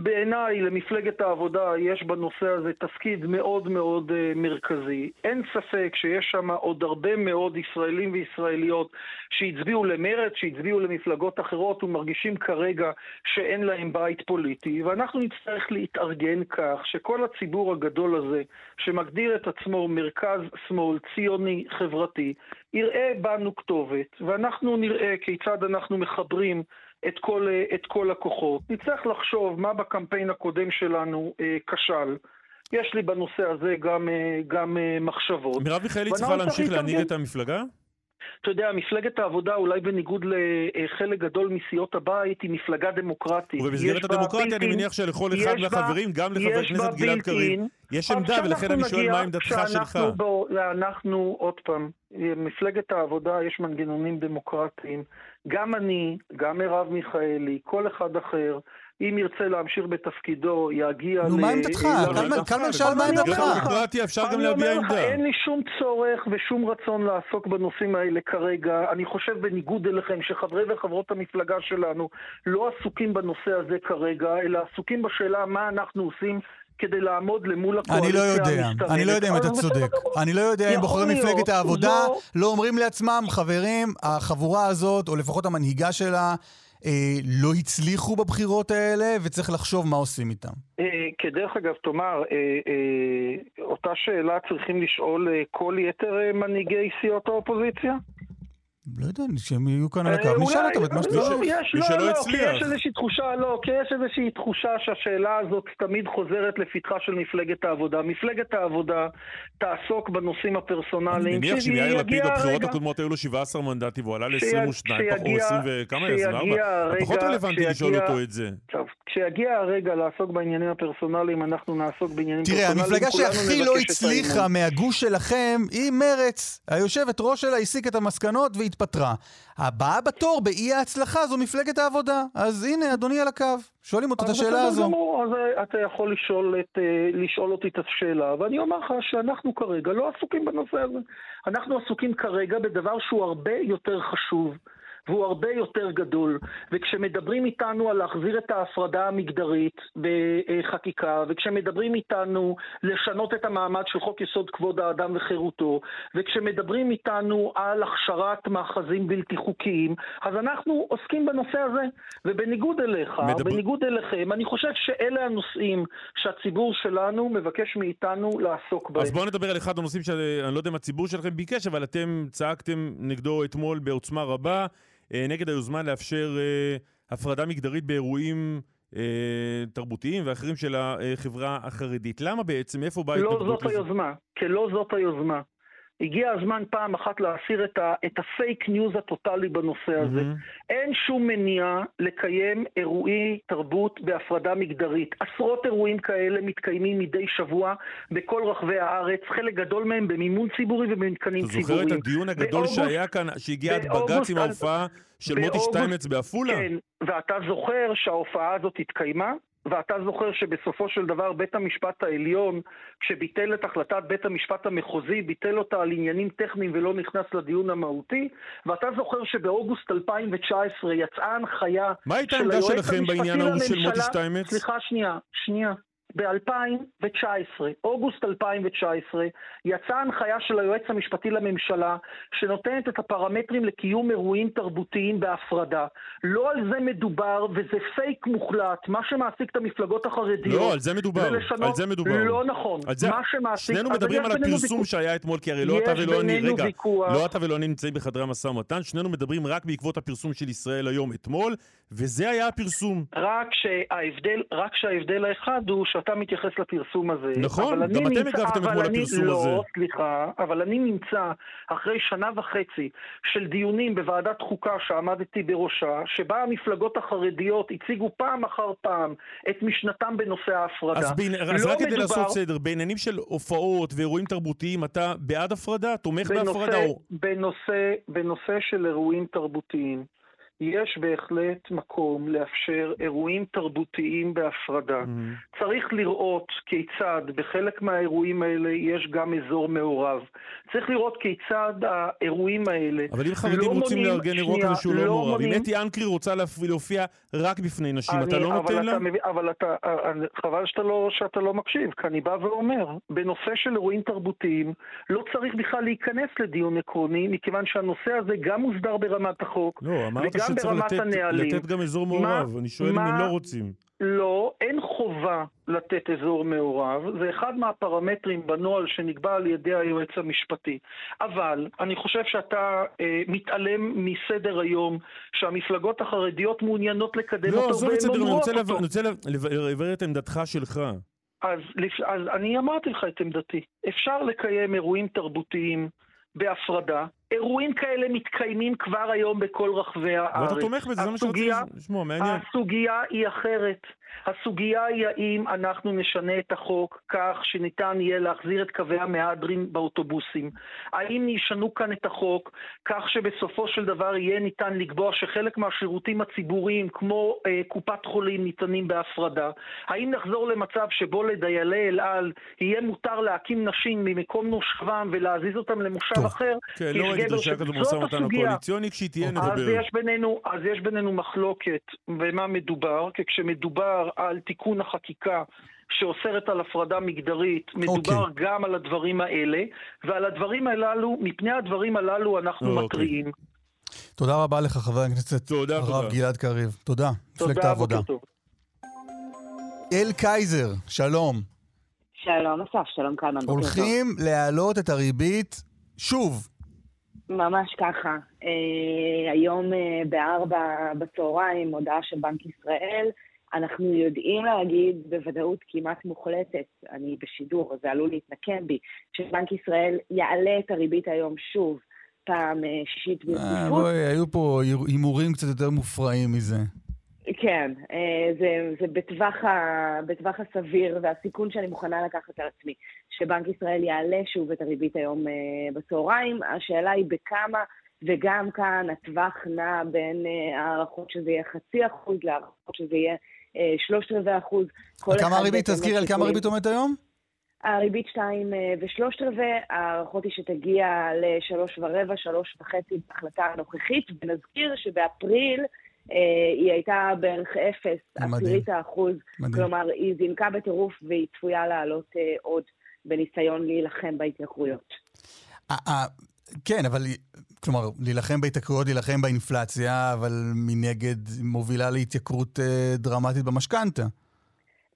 בעיניי למפלגת העבודה יש בנושא הזה תפקיד מאוד מאוד uh, מרכזי. אין ספק שיש שם עוד הרבה מאוד ישראלים וישראליות שהצביעו למרצ, שהצביעו למפלגות אחרות ומרגישים כרגע שאין להם בית פוליטי, ואנחנו נצטרך להתארגן כך שכל הציבור הגדול הזה, שמגדיר את עצמו מרכז שמאל, ציוני, חברתי, יראה בנו כתובת, ואנחנו נראה כיצד אנחנו מחברים את כל, את כל הכוחות. נצטרך לחשוב מה בקמפיין הקודם שלנו אה, כשל. יש לי בנושא הזה גם, אה, גם אה, מחשבות. מרב מיכאלי צריכה להמשיך להנהיג את המפלגה? אתה יודע, מפלגת העבודה, אולי בניגוד לחלק גדול מסיעות הבית, היא מפלגה דמוקרטית. ובמסגרת הדמוקרטיה אני מניח שלכל אחד מהחברים, גם לחבר הכנסת גלעד קריב, יש עמדה, ולכן אני שואל מה עמדתך שלך. אנחנו, עוד פעם, מפלגת העבודה יש מנגנונים דמוקרטיים. גם אני, גם מרב מיכאלי, כל אחד אחר, אם ירצה להמשיך בתפקידו, יגיע נו, מה עמדתך? קלמן שאל מה עמדתך? דמוקרטיה, אפשר גם להביע עמדה. אני אומר לך, אין לי שום צורך ושום רצון לעסוק בנושאים האלה כרגע. אני חושב בניגוד אליכם, שחברי וחברות המפלגה שלנו לא עסוקים בנושא הזה כרגע, אלא עסוקים בשאלה מה אנחנו עושים כדי לעמוד למול הקואליציה המשתמנת. אני לא יודע, אני לא יודע אם אתה צודק. אני לא יודע אם בוחרי מפלגת העבודה לא אומרים לעצמם, חברים, החבורה הזאת, או לפחות המנהיגה שלה, אה, לא הצליחו בבחירות האלה, וצריך לחשוב מה עושים איתם. אה, כדרך אגב, תאמר, אה, אה, אותה שאלה צריכים לשאול אה, כל יתר אה, מנהיגי סיעות האופוזיציה? לא יודע, שהם יהיו כאן על הקו, נשאל אותם את מה שאתה חושב. מי שלא הצליח. יש איזושהי תחושה, לא, כי יש איזושהי תחושה שהשאלה הזאת תמיד חוזרת לפתחה של מפלגת העבודה. מפלגת העבודה תעסוק בנושאים הפרסונליים. אני מניח שאם יאיר לפיד בבחירות הקודמות היו לו 17 מנדטים והוא עלה ל-22, פחות 20 וכמה, 24? פחות רלוונטי לשאול אותו את זה. כשיגיע הרגע לעסוק בעניינים הפרסונליים, אנחנו נעסוק בעניינים פרסונליים. תראה, המפלגה שהכי לא הצליחה מהגוש שלכם היא מרץ. היושבת ראש שלה הסיקה את המסקנות התפטרה. הבאה בתור באי ההצלחה זו מפלגת העבודה. אז הנה, אדוני על הקו. שואלים אותו את השאלה הזו. גמור, אז אה, אתה יכול לשאול, את, אה, לשאול אותי את השאלה, ואני אומר לך שאנחנו כרגע לא עסוקים בנושא הזה. אנחנו עסוקים כרגע בדבר שהוא הרבה יותר חשוב. והוא הרבה יותר גדול. וכשמדברים איתנו על להחזיר את ההפרדה המגדרית בחקיקה, וכשמדברים איתנו לשנות את המעמד של חוק יסוד כבוד האדם וחירותו, וכשמדברים איתנו על הכשרת מאחזים בלתי חוקיים, אז אנחנו עוסקים בנושא הזה. ובניגוד אליך, מדבר... בניגוד אליכם, אני חושב שאלה הנושאים שהציבור שלנו מבקש מאיתנו לעסוק בהם. אז בואו נדבר על אחד הנושאים שאני לא יודע אם הציבור שלכם ביקש, אבל אתם צעקתם נגדו אתמול בעוצמה רבה. אה, נגד היוזמה לאפשר אה, הפרדה מגדרית באירועים אה, תרבותיים ואחרים של החברה החרדית. למה בעצם? מאיפה באה ההתנגדות לזה? לא זאת היוזמה, כי לא זאת היוזמה. הגיע הזמן פעם אחת להסיר את, ה, את הפייק ניוז הטוטלי בנושא הזה. Mm-hmm. אין שום מניעה לקיים אירועי תרבות בהפרדה מגדרית. עשרות אירועים כאלה מתקיימים מדי שבוע בכל רחבי הארץ, חלק גדול מהם במימון ציבורי ובמתקנים ציבוריים. אתה זוכר את הדיון הגדול באוגוסט, שהיה כאן, שהגיע עד בג"ץ עם ההופעה של מוטי שטיימץ בעפולה? כן, ואתה זוכר שההופעה הזאת התקיימה? ואתה זוכר שבסופו של דבר בית המשפט העליון, כשביטל את החלטת בית המשפט המחוזי, ביטל אותה על עניינים טכניים ולא נכנס לדיון המהותי, ואתה זוכר שבאוגוסט 2019 יצאה הנחיה מה הייתה העמדה שלכם בעניין ההוא של מוטי שטיימץ? סליחה, שנייה, שנייה. ב-2019, אוגוסט 2019, יצאה הנחיה של היועץ המשפטי לממשלה שנותנת את הפרמטרים לקיום אירועים תרבותיים בהפרדה. לא על זה מדובר, וזה פייק מוחלט. מה שמעסיק את המפלגות החרדיות... לא, על זה מדובר. לשנות... על זה מדובר. לא נכון. זה... מה שמעסיק... שנינו מדברים על הפרסום שהיה אתמול, כי הרי לא אתה ולא אני... רגע, ויכוח. לא אתה ולא אני נמצאים בחדרי המשא ומתן, שנינו מדברים רק בעקבות הפרסום של ישראל היום אתמול, וזה היה הפרסום. רק שההבדל, רק שההבדל האחד הוא שאתה מתייחס לפרסום הזה. נכון, גם אתם הגבתם אתמול לפרסום לא, הזה. לא, סליחה, אבל אני נמצא אחרי שנה וחצי של דיונים בוועדת חוקה שעמדתי בראשה, שבה המפלגות החרדיות הציגו פעם אחר פעם את משנתם בנושא ההפרדה. אז, בין, לא אז רק כדי לעשות סדר, בעניינים של הופעות ואירועים תרבותיים, אתה בעד הפרדה? תומך בנושא, בהפרדה? או... בנושא, בנושא של אירועים תרבותיים. יש בהחלט מקום לאפשר אירועים תרבותיים בהפרדה. Mm-hmm. צריך לראות כיצד בחלק מהאירועים האלה יש גם אזור מעורב. צריך לראות כיצד האירועים האלה אבל אם חרדים לא רוצים מונעים- לארגן אירוע כזה שהוא לא מעורב, אם מונעים- אתי אנקרי רוצה להופיע רק בפני נשים, אתה אני- לא אבל נותן אתה לה? מבין- אבל אתה, חבל שאתה לא, שאתה לא מקשיב, כי אני בא ואומר, בנושא של אירועים תרבותיים, לא צריך בכלל להיכנס לדיון עקרוני, מכיוון שהנושא הזה גם מוסדר ברמת החוק, לא, אמרת שצריך לתת- הנהלים. לתת גם אזור מה- מעורב. אני שואל אם הם מה- לא רוצים. לא, אין חובה לתת אזור מעורב, זה אחד מהפרמטרים בנוהל שנקבע על ידי היועץ המשפטי. אבל אני חושב שאתה אה, מתעלם מסדר היום שהמפלגות החרדיות מעוניינות לקדם לא, אותו עזוב את סדר, אני אומרות רוצה לב- אותו. אני רוצה לב- לברר את עמדתך שלך. אז, אז אני אמרתי לך את עמדתי. אפשר לקיים אירועים תרבותיים בהפרדה. אירועים כאלה מתקיימים כבר היום בכל רחבי הארץ. ואתה תומך בזה, זה מה שרציתי לשמוע, מעניין. הסוגיה היא אחרת. הסוגיה היא האם אנחנו נשנה את החוק כך שניתן יהיה להחזיר את קווי המהדרין באוטובוסים. האם ישנו כאן את החוק כך שבסופו של דבר יהיה ניתן לקבוע שחלק מהשירותים הציבוריים כמו אה, קופת חולים ניתנים בהפרדה. האם נחזור למצב שבו לדיילי אל על יהיה מותר להקים נשים ממקום מושבם ולהזיז אותם למושב אחר? כן, כי לא יש ראיתי דרישה כזו במשא ומתן. הקואליציוני, כשהיא תהיה אז נדבר. יש בינינו, אז יש בינינו מחלוקת במה מדובר, כי כשמדובר על תיקון החקיקה שאוסרת על הפרדה מגדרית, מדובר אוקיי. גם על הדברים האלה, ועל הדברים הללו, מפני הדברים הללו אנחנו אוקיי. מתריעים. תודה רבה לך, חבר הכנסת תודה, הרב תודה. גלעד קריב. תודה, מפלגת תודה, העבודה. אל קייזר, שלום. שלום אסף, שלום קלמן. הולכים להעלות את הריבית שוב. ממש ככה. אה, היום אה, בארבע בצהריים, הודעה של בנק ישראל, אנחנו יודעים להגיד בוודאות כמעט מוחלטת, אני בשידור, זה עלול להתנקם בי, שבנק ישראל יעלה את הריבית היום שוב, פעם אה, שישית אה, ברציפות. היו פה הימורים קצת יותר מופרעים מזה. כן, אה, זה, זה בטווח, ה, בטווח הסביר והסיכון שאני מוכנה לקחת על עצמי, שבנק ישראל יעלה שוב את הריבית היום בצהריים. השאלה היא בכמה, וגם כאן הטווח נע בין הערכות שזה יהיה חצי אחוז להערכות שזה יהיה שלושת רבעי אחוז. כמה הריבית? תזכירי, על כמה. הריבית עומדת היום? הריבית שתיים אה, ושלושת רבעי, ההערכות היא שתגיע לשלוש ורבע, שלוש וחצי בהחלטה הנוכחית, ונזכיר שבאפריל אה, היא הייתה בערך אפס. עשירית האחוז, מדהים. כלומר היא זינקה בטירוף והיא צפויה לעלות אה, עוד בניסיון להילחם בהתייקרויות. אה, אה, כן, אבל כלומר, להילחם בהתייקרויות, להילחם באינפלציה, אבל מנגד מובילה להתייקרות אה, דרמטית במשכנתה.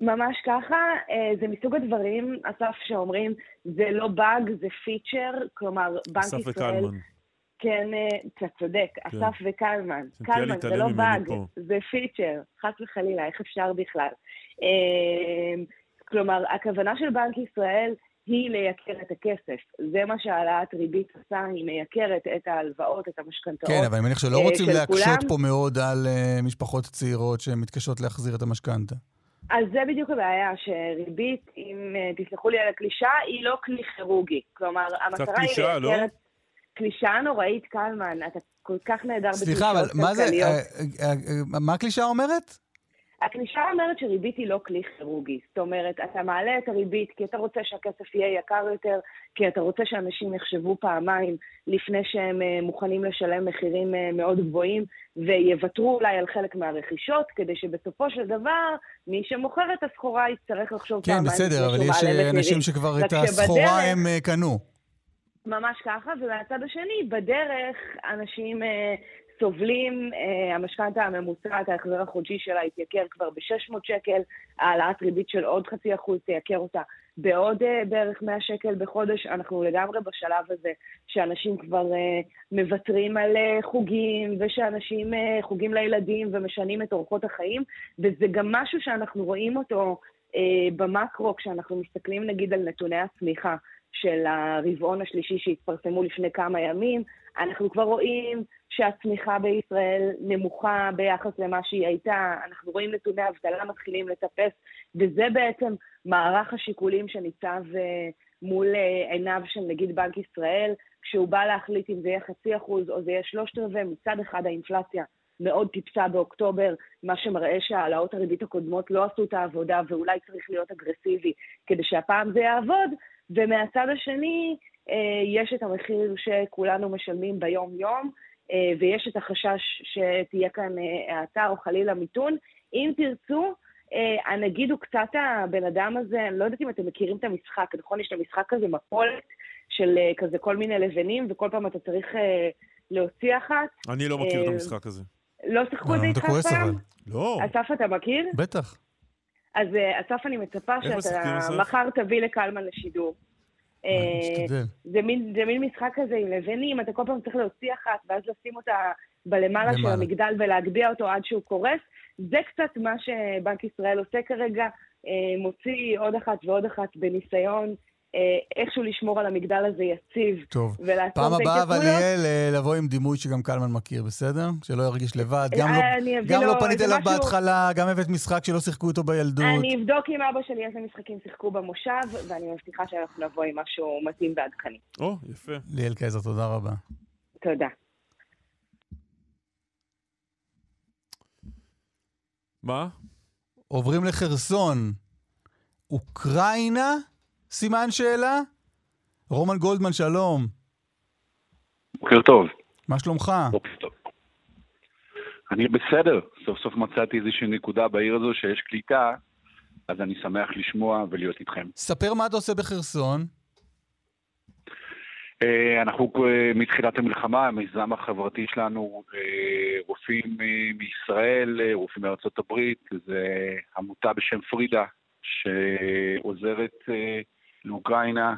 ממש ככה, אה, זה מסוג הדברים, אסף, שאומרים, זה לא באג, זה פיצ'ר, כלומר, בנק אסף ישראל... וקלמן. כן, אה, אתה צודק, כן. אסף וקלמן. קלמן, זה לא באג, פה. זה פיצ'ר, חס וחלילה, איך אפשר בכלל? אה, כלומר, הכוונה של בנק ישראל היא לייקר את הכסף. זה מה שהעלאת ריבית עושה, היא מייקרת את ההלוואות, את המשכנתאות. כן, אבל אני מניח שלא אה, רוצים להקשות כולם. פה מאוד על אה, משפחות צעירות שמתקשות להחזיר את המשכנתה. אז זה בדיוק הבעיה, שריבית, אם אה, תסלחו לי על הקלישה, היא לא כלי כירורגי. כלומר, המטרה היא לא? לייקר את... קלישאה נוראית, קלמן, אתה כל כך נהדר בקלישאות סליחה, אבל מה זה, כלכליות. מה הקלישאה אומרת? הקלישאה אומרת שריבית היא לא כלי כירורגי. זאת אומרת, אתה מעלה את הריבית כי אתה רוצה שהכסף יהיה יקר יותר, כי אתה רוצה שאנשים יחשבו פעמיים לפני שהם אה, מוכנים לשלם מחירים אה, מאוד גבוהים, ויוותרו אולי על חלק מהרכישות, כדי שבסופו של דבר, מי שמוכר את הסחורה יצטרך לחשוב כן, פעמיים בסדר, לפני אבל יש אה. אנשים שכבר את הסחורה הם קנו. ממש ככה, ומהצד השני, בדרך אנשים אה, סובלים, אה, המשכנתה הממוצעת, ההחזר החודשי שלה התייקר כבר ב-600 שקל, העלאת ריבית של עוד חצי אחוז תייקר אותה בעוד אה, בערך 100 שקל בחודש. אנחנו לגמרי בשלב הזה שאנשים כבר אה, מוותרים על חוגים, ושאנשים חוגים לילדים ומשנים את אורחות החיים, וזה גם משהו שאנחנו רואים אותו במקרו, כשאנחנו מסתכלים נגיד על נתוני הצמיחה. של הרבעון השלישי שהתפרסמו לפני כמה ימים, אנחנו כבר רואים שהצמיחה בישראל נמוכה ביחס למה שהיא הייתה, אנחנו רואים נתוני אבטלה מתחילים לטפס, וזה בעצם מערך השיקולים שניצב אה, מול אה, עיניו של נגיד בנק ישראל, כשהוא בא להחליט אם זה יהיה חצי אחוז או זה יהיה שלושת רבעי, מצד אחד האינפלציה מאוד טיפסה באוקטובר, מה שמראה שהעלאות הריבית הקודמות לא עשו את העבודה ואולי צריך להיות אגרסיבי כדי שהפעם זה יעבוד, ומהצד השני אה, יש את המחיר שכולנו משלמים ביום-יום, אה, ויש את החשש שתהיה כאן אה, האטה או חלילה מיתון. אם תרצו, הנגיד הוא קצת הבן אדם הזה, אני לא יודעת אם אתם מכירים את המשחק, נכון? יש את המשחק הזה מפולת של כזה כל מיני לבנים, וכל פעם אתה צריך להוציא אחת. אני לא מכיר את המשחק הזה. לא שיחקו את זה איתך פעם? לא. אסף, אתה מכיר? בטח. אז אסף, אני מצפה שאתה מחר תביא לקלמן לשידור. זה מין, זה מין משחק כזה עם לבנים, אתה כל פעם צריך להוציא אחת, ואז לשים אותה בלמעלה של המגדל ולהגביה אותו עד שהוא קורס. זה קצת מה שבנק ישראל עושה כרגע, אה, מוציא עוד אחת ועוד אחת בניסיון אה, איכשהו לשמור על המגדל הזה יציב. טוב, פעם הבאה אבל יהיה לבוא עם דימוי שגם קלמן מכיר, בסדר? שלא ירגיש לבד. גם לא, גם לא פנית אליו משהו... בהתחלה, גם הבאת משחק שלא שיחקו איתו בילדות. אני אבדוק עם אבא שלי איזה משחקים שיחקו במושב, ואני מבטיחה שאנחנו נבוא עם משהו מתאים ועדכני. או, יפה. ליאל קייזר, תודה רבה. תודה. מה? עוברים לחרסון. אוקראינה? סימן שאלה? רומן גולדמן, שלום. בוקר טוב. מה שלומך? בוקר טוב. אני בסדר, סוף סוף מצאתי איזושהי נקודה בעיר הזו שיש קליטה, אז אני שמח לשמוע ולהיות איתכם. ספר מה אתה עושה בחרסון. אה, אנחנו אה, מתחילת המלחמה, המיזם החברתי שלנו, אה, רופאים מישראל, רופאים מארצות הברית, זה עמותה בשם פרידה, שעוזרת לאוקראינה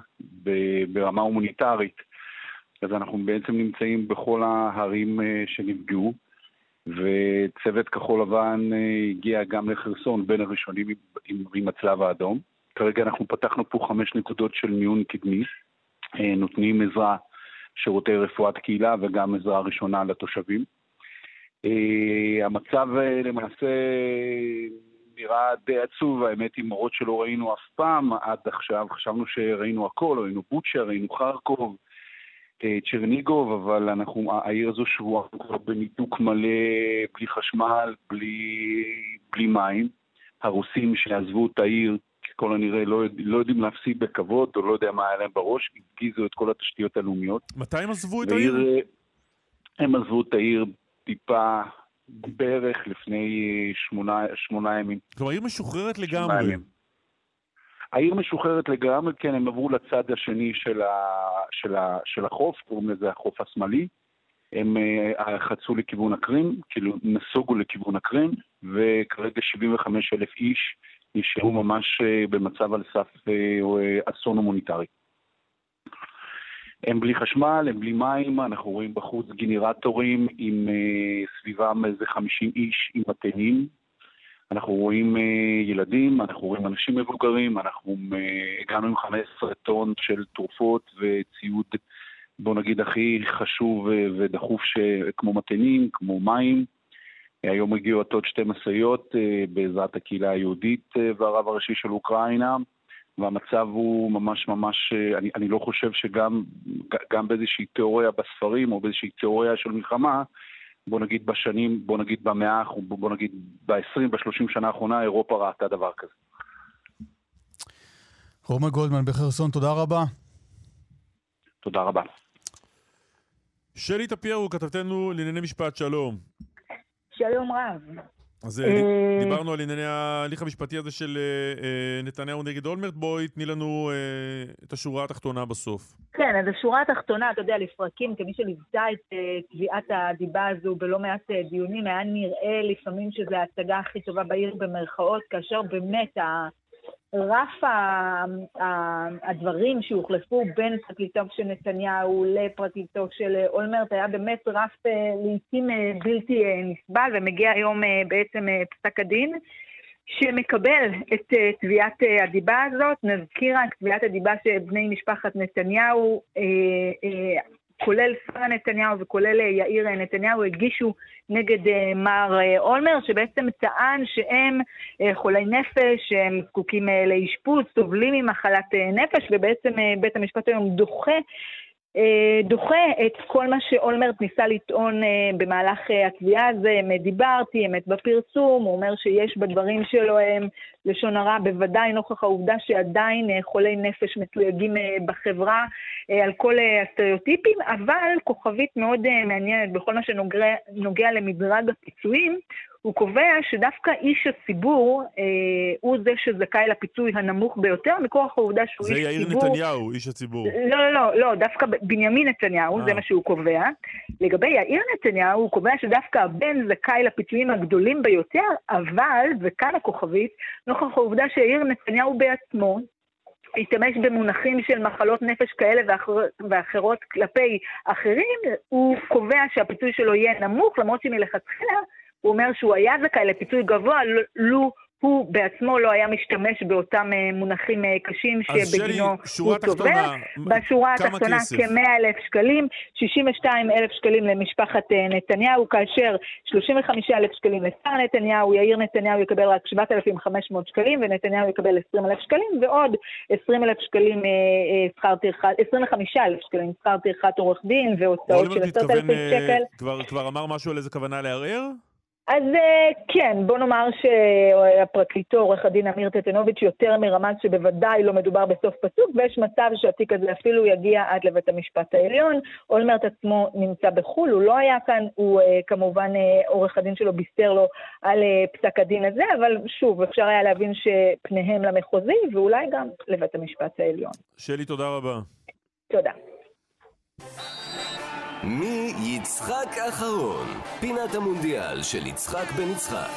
ברמה הומניטרית. אז אנחנו בעצם נמצאים בכל הערים שנפגעו, וצוות כחול לבן הגיע גם לחרסון בין הראשונים עם, עם הצלב האדום. כרגע אנחנו פתחנו פה חמש נקודות של מיון קדמי. אה, נותנים עזרה, שירותי רפואת קהילה וגם עזרה ראשונה לתושבים. אה, המצב אה, למעשה נראה די עצוב, האמת היא מראות שלא ראינו אף פעם עד עכשיו, חשבנו שראינו הכל, ראינו בוצ'ה, ראינו חרקוב, צ'רניגוב, אבל אנחנו, העיר הזו שבועה כבר בניתוק מלא, בלי חשמל, בלי, בלי מים. הרוסים שעזבו את העיר ככל הנראה לא, לא יודעים להפסיד בכבוד, או לא יודע מה היה להם בראש, הפגיזו את כל התשתיות הלאומיות. מתי הם עזבו את העיר? הם עזבו את העיר טיפה בערך לפני שמונה, שמונה ימים. כלומר, העיר משוחררת לגמרי. ימים. העיר משוחררת לגמרי, כן, הם עברו לצד השני של, ה, של, ה, של החוף, קוראים לזה החוף השמאלי. הם uh, חצו לכיוון הקרים, כאילו נסוגו לכיוון הקרים, וכרגע 75 אלף איש נשארו ממש אה, במצב על סף אה, אה, אסון הומניטרי. הם בלי חשמל, הם בלי מים, אנחנו רואים בחוץ גנרטורים עם סביבם איזה 50 איש עם מתנים. אנחנו רואים ילדים, אנחנו רואים אנשים מבוגרים, אנחנו הגענו עם 15 טון של תרופות וציוד, בוא נגיד, הכי חשוב ודחוף כמו מתנים, כמו מים. היום הגיעו עוד שתי משאיות אה, בעזרת הקהילה היהודית אה, והרב הראשי של אוקראינה, והמצב הוא ממש ממש, אה, אני, אני לא חושב שגם גם באיזושהי תיאוריה בספרים או באיזושהי תיאוריה של מלחמה, בוא נגיד בשנים, בוא נגיד במאה, בוא נגיד ב-20, ב-30 שנה האחרונה, אירופה ראתה דבר כזה. רומה גולדמן בחרסון, תודה רבה. תודה רבה. שלי טפיירו, כתבתנו לענייני משפט, שלום. שלום רב. אז אה, אה, דיברנו על ענייני ההליך המשפטי הזה של אה, נתניהו נגד אולמרט, בואי תני לנו את השורה התחתונה בסוף. כן, אז השורה התחתונה, אתה יודע, לפרקים, כמי שליוותה את תביעת הדיבה הזו בלא מעט דיונים, היה נראה לפעמים שזו ההצגה הכי טובה בעיר במרכאות, כאשר באמת רף הדברים שהוחלפו בין פרקליטו של נתניהו לפרקליטו של אולמרט היה באמת רף אה, לעיתים אה, בלתי אה, נסבל, ומגיע היום בעצם פסק הדין. שמקבל את תביעת הדיבה הזאת. נזכיר רק תביעת הדיבה שבני משפחת נתניהו כולל שרה נתניהו וכולל אה, יאיר אה, נתניהו, הגישו נגד אה, מר אולמר, שבעצם טען שהם חולי נפש, שהם זקוקים לאשפוז, סובלים ממחלת נפש, ובעצם בית המשפט היום דוחה דוחה את כל מה שאולמרט ניסה לטעון אה, במהלך אה, התביעה הזה, אמת דיברתי, אמת בפרסום, הוא אומר שיש בדברים שלו לשון הרע, בוודאי נוכח העובדה שעדיין חולי נפש מתויגים בחברה על כל הסטריאוטיפים, אבל כוכבית מאוד מעניינת בכל מה שנוגע למדרג הפיצויים, הוא קובע שדווקא איש הציבור אה, הוא זה שזכאי לפיצוי הנמוך ביותר, מכוח העובדה שהוא איש ציבור. זה יאיר נתניהו, איש הציבור. לא, לא, לא, לא, דווקא בנימין נתניהו, אה. זה מה שהוא קובע. לגבי יאיר נתניהו, הוא קובע שדווקא הבן זכאי לפיצויים הגדולים ביותר, אבל, וכאן הכוכבית, נוכח העובדה שיאיר נתניהו בעצמו, השתמש במונחים של מחלות נפש כאלה ואחר, ואחרות כלפי אחרים, הוא קובע שהפיצוי שלו יהיה נמוך, למרות שמלכתחילה הוא אומר שהוא היה זכאי לפיצוי גבוה, לו הוא בעצמו לא היה משתמש באותם אה, מונחים אה, קשים שבגינו הוא תובע. בשורה התחתונה כ-100 אלף שקלים, 62 אלף שקלים למשפחת אה, נתניהו, כאשר 35 אלף שקלים לשר נתניהו, יאיר נתניהו יקבל רק 7,500 שקלים ונתניהו יקבל 20 אלף שקלים, ועוד 20 אלף שקלים שכר טרחה, 25 אלף שקלים שכר טרחת עורך דין והוצאות של 10,000 שקל. כבר אמר משהו על איזה כוונה לערער? אז אה, כן, בוא נאמר שהפרקליטו, עורך הדין אמיר טטנוביץ', יותר מרמז שבוודאי לא מדובר בסוף פסוק, ויש מצב שהתיק הזה אפילו יגיע עד לבית המשפט העליון. אולמרט עצמו נמצא בחו"ל, הוא לא היה כאן, הוא אה, כמובן, אה, עורך הדין שלו בישר לו על פסק הדין הזה, אבל שוב, אפשר היה להבין שפניהם למחוזי, ואולי גם לבית המשפט העליון. שלי, תודה רבה. תודה. מי יצחק אחרון? פינת המונדיאל של יצחק בן יצחק.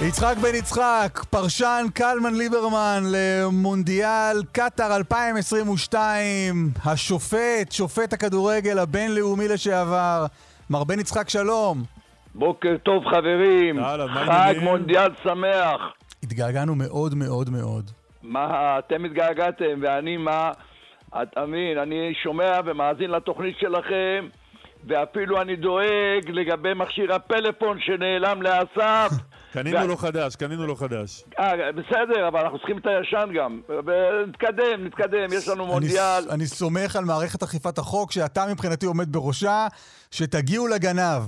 יצחק בן יצחק, פרשן קלמן ליברמן למונדיאל קטאר 2022, השופט, שופט הכדורגל הבינלאומי לשעבר, מר בן יצחק שלום. בוקר טוב חברים, חג מונדיאל שמח. התגעגענו מאוד מאוד מאוד. מה, אתם התגעגעתם ואני מה? אתה מבין, אני שומע ומאזין לתוכנית שלכם, ואפילו אני דואג לגבי מכשיר הפלאפון שנעלם לאסף. *laughs* קנינו לו חדש, קנינו לו חדש. אה, בסדר, אבל אנחנו צריכים את הישן גם. נתקדם, נתקדם, יש לנו מונדיאל. אני סומך על מערכת אכיפת החוק, שאתה מבחינתי עומד בראשה, שתגיעו לגנב.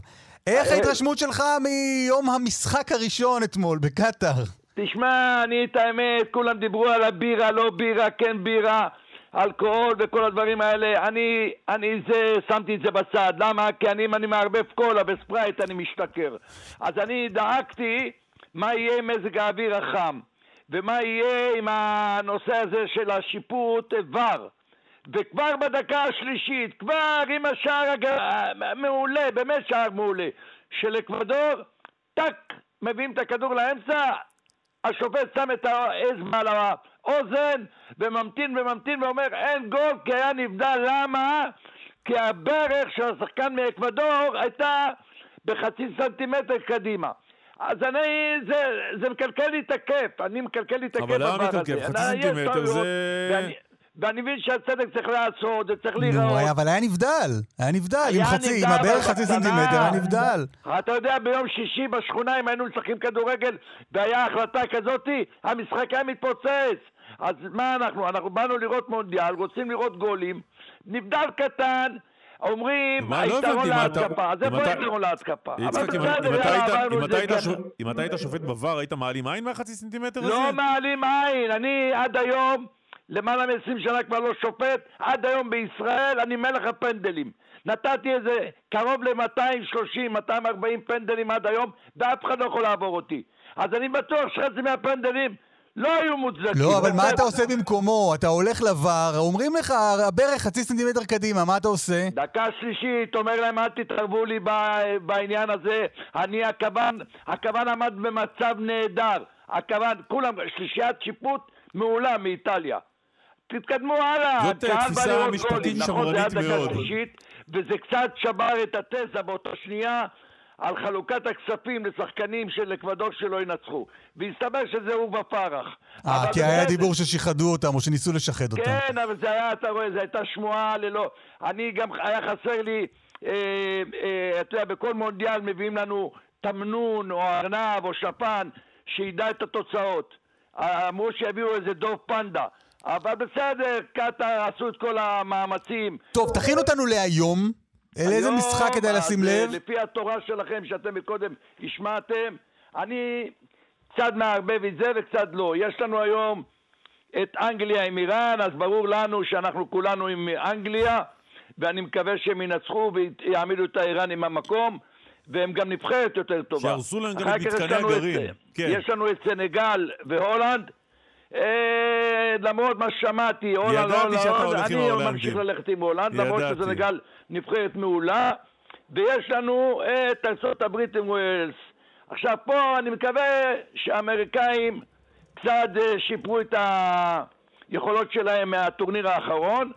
איך אה, ההתרשמות שלך מיום המשחק הראשון אתמול בקטאר? תשמע, אני את האמת, כולם דיברו על הבירה, לא בירה, כן בירה. אלכוהול וכל הדברים האלה, אני, אני זה, שמתי את זה בצד. למה? כי אני, אם אני מערבב קולה וספרייט אני משתכר. אז אני דאגתי מה יהיה עם מזג האוויר החם, ומה יהיה עם הנושא הזה של השיפוט ור. וכבר בדקה השלישית, כבר עם השער הג... מעולה, באמת שער מעולה, של אקוודור, טאק, מביאים את הכדור לאמצע, השופט שם את האצבע על האוזן וממתין וממתין ואומר אין גול כי היה נבדל. למה? כי הברך של השחקן מאקוודור הייתה בחצי סנטימטר קדימה. אז אני, זה, זה מקלקל לי את הכיף, אני מקלקל לי את הכיף אבל למה מקלקל? חצי סנטימטר זה... ואני, ואני מבין שהצדק צריך להיעשות, זה צריך להיראות. נו, אבל היה נבדל, היה נבדל, עם חצי, עם הבערך חצי סנטימטר, היה נבדל. אתה יודע, ביום שישי בשכונה, אם היינו משחקים כדורגל, והיה החלטה כזאתי, המשחק היה מתפוצץ. אז מה אנחנו? אנחנו באנו לראות מונדיאל, רוצים לראות גולים, נבדל קטן, אומרים, לא היתרון להתקפה. אז איפה היתרון להתקפה? יצחק, אם אתה היית שופט בVAR, היית מעלים עין מהחצי סנטימטר הזה? לא מעלים עין, אני עד היום... למעלה מ-20 שנה כבר לא שופט, עד היום בישראל אני מלך הפנדלים. נתתי איזה קרוב ל-230-240 פנדלים עד היום, ואף אחד לא יכול לעבור אותי. אז אני בטוח שחצי מהפנדלים לא היו מוצדקים. לא, אבל מה אתה עושה במקומו? אתה הולך לבר, אומרים לך, הברך חצי סנטימטר קדימה, מה אתה עושה? דקה שלישית, אומר להם, אל תתערבו לי בעניין הזה. אני, הכוון, הכוון עמד במצב נהדר. הכוון, כולם, שלישיית שיפוט מעולה מאיטליה. תתקדמו הלאה. זאת תפיסה משפטית שמרנית מאוד. וזה קצת שבר את התזה באותה שנייה על חלוקת הכספים לשחקנים של אקוודור שלא ינצחו. והסתבר שזה עורבא פרח. אה, כי היה דיבור ששיחדו אותם, או שניסו לשחד אותם. כן, אבל זה היה, אתה רואה, זו הייתה שמועה ללא... אני גם, היה חסר לי, אה, אה, אתה יודע, בכל מונדיאל מביאים לנו תמנון, או ארנב, או שפן, שידע את התוצאות. אמרו שיביאו איזה דוב פנדה. אבל בסדר, קטאר עשו את כל המאמצים. טוב, תכין אותנו להיום. לאיזה משחק כדאי לשים אה, לב? לפי התורה שלכם, שאתם קודם השמעתם, אני קצת מערבב את זה וקצת לא. יש לנו היום את אנגליה עם איראן, אז ברור לנו שאנחנו כולנו עם אנגליה, ואני מקווה שהם ינצחו ויעמידו את האיראנים במקום, והם גם נבחרת יותר טובה. שהרסו להם גם את מתקני לנו את- הגרעין. כן. יש לנו את סנגל והולנד. אה, למרות מה ששמעתי, הולנד, ידעתי הולנד, שאתה הולנד, הולך עם אני ההולנדים. ממשיך ללכת עם הולנד, למרות ידעתי. שסנגל נבחרת מעולה, ויש לנו את ארצות הברית עם ווילס. עכשיו פה אני מקווה שהאמריקאים קצת אה, שיפרו את היכולות שלהם מהטורניר האחרון,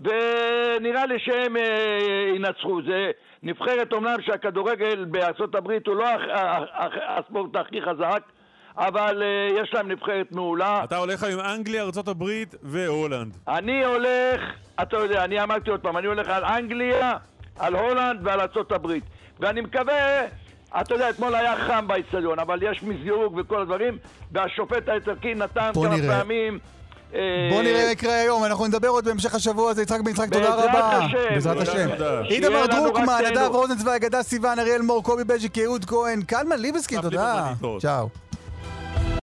ונראה לי שהם אה, ינצחו. זה נבחרת אומנם שהכדורגל בארצות הברית הוא לא הספורט הכי חזק, אבל אה, יש להם נבחרת מעולה. אתה הולך היום אנגליה, ארה"ב והולנד. אני הולך, אתה יודע, אני אמרתי עוד פעם, אני הולך על אנגליה, על הולנד ועל ארצות הברית. ואני מקווה, אתה יודע, אתמול היה חם באצטדיון, אבל יש מזיוג וכל הדברים, והשופט האיטלקי נתן כמה נראה. פעמים... אה, בוא נראה מה יקרה היום, אנחנו נדבר עוד בהמשך השבוע הזה. יצחק בן יצחק, תודה רבה. השם. בעזרת השם. איתמר דרוקמן, נדב טוב. רוזנצוויג, אגדה סיוון, אריאל מור, קובי בז'יק, יהוד כהן, קלמן ליבסקין, תודה. צ'או.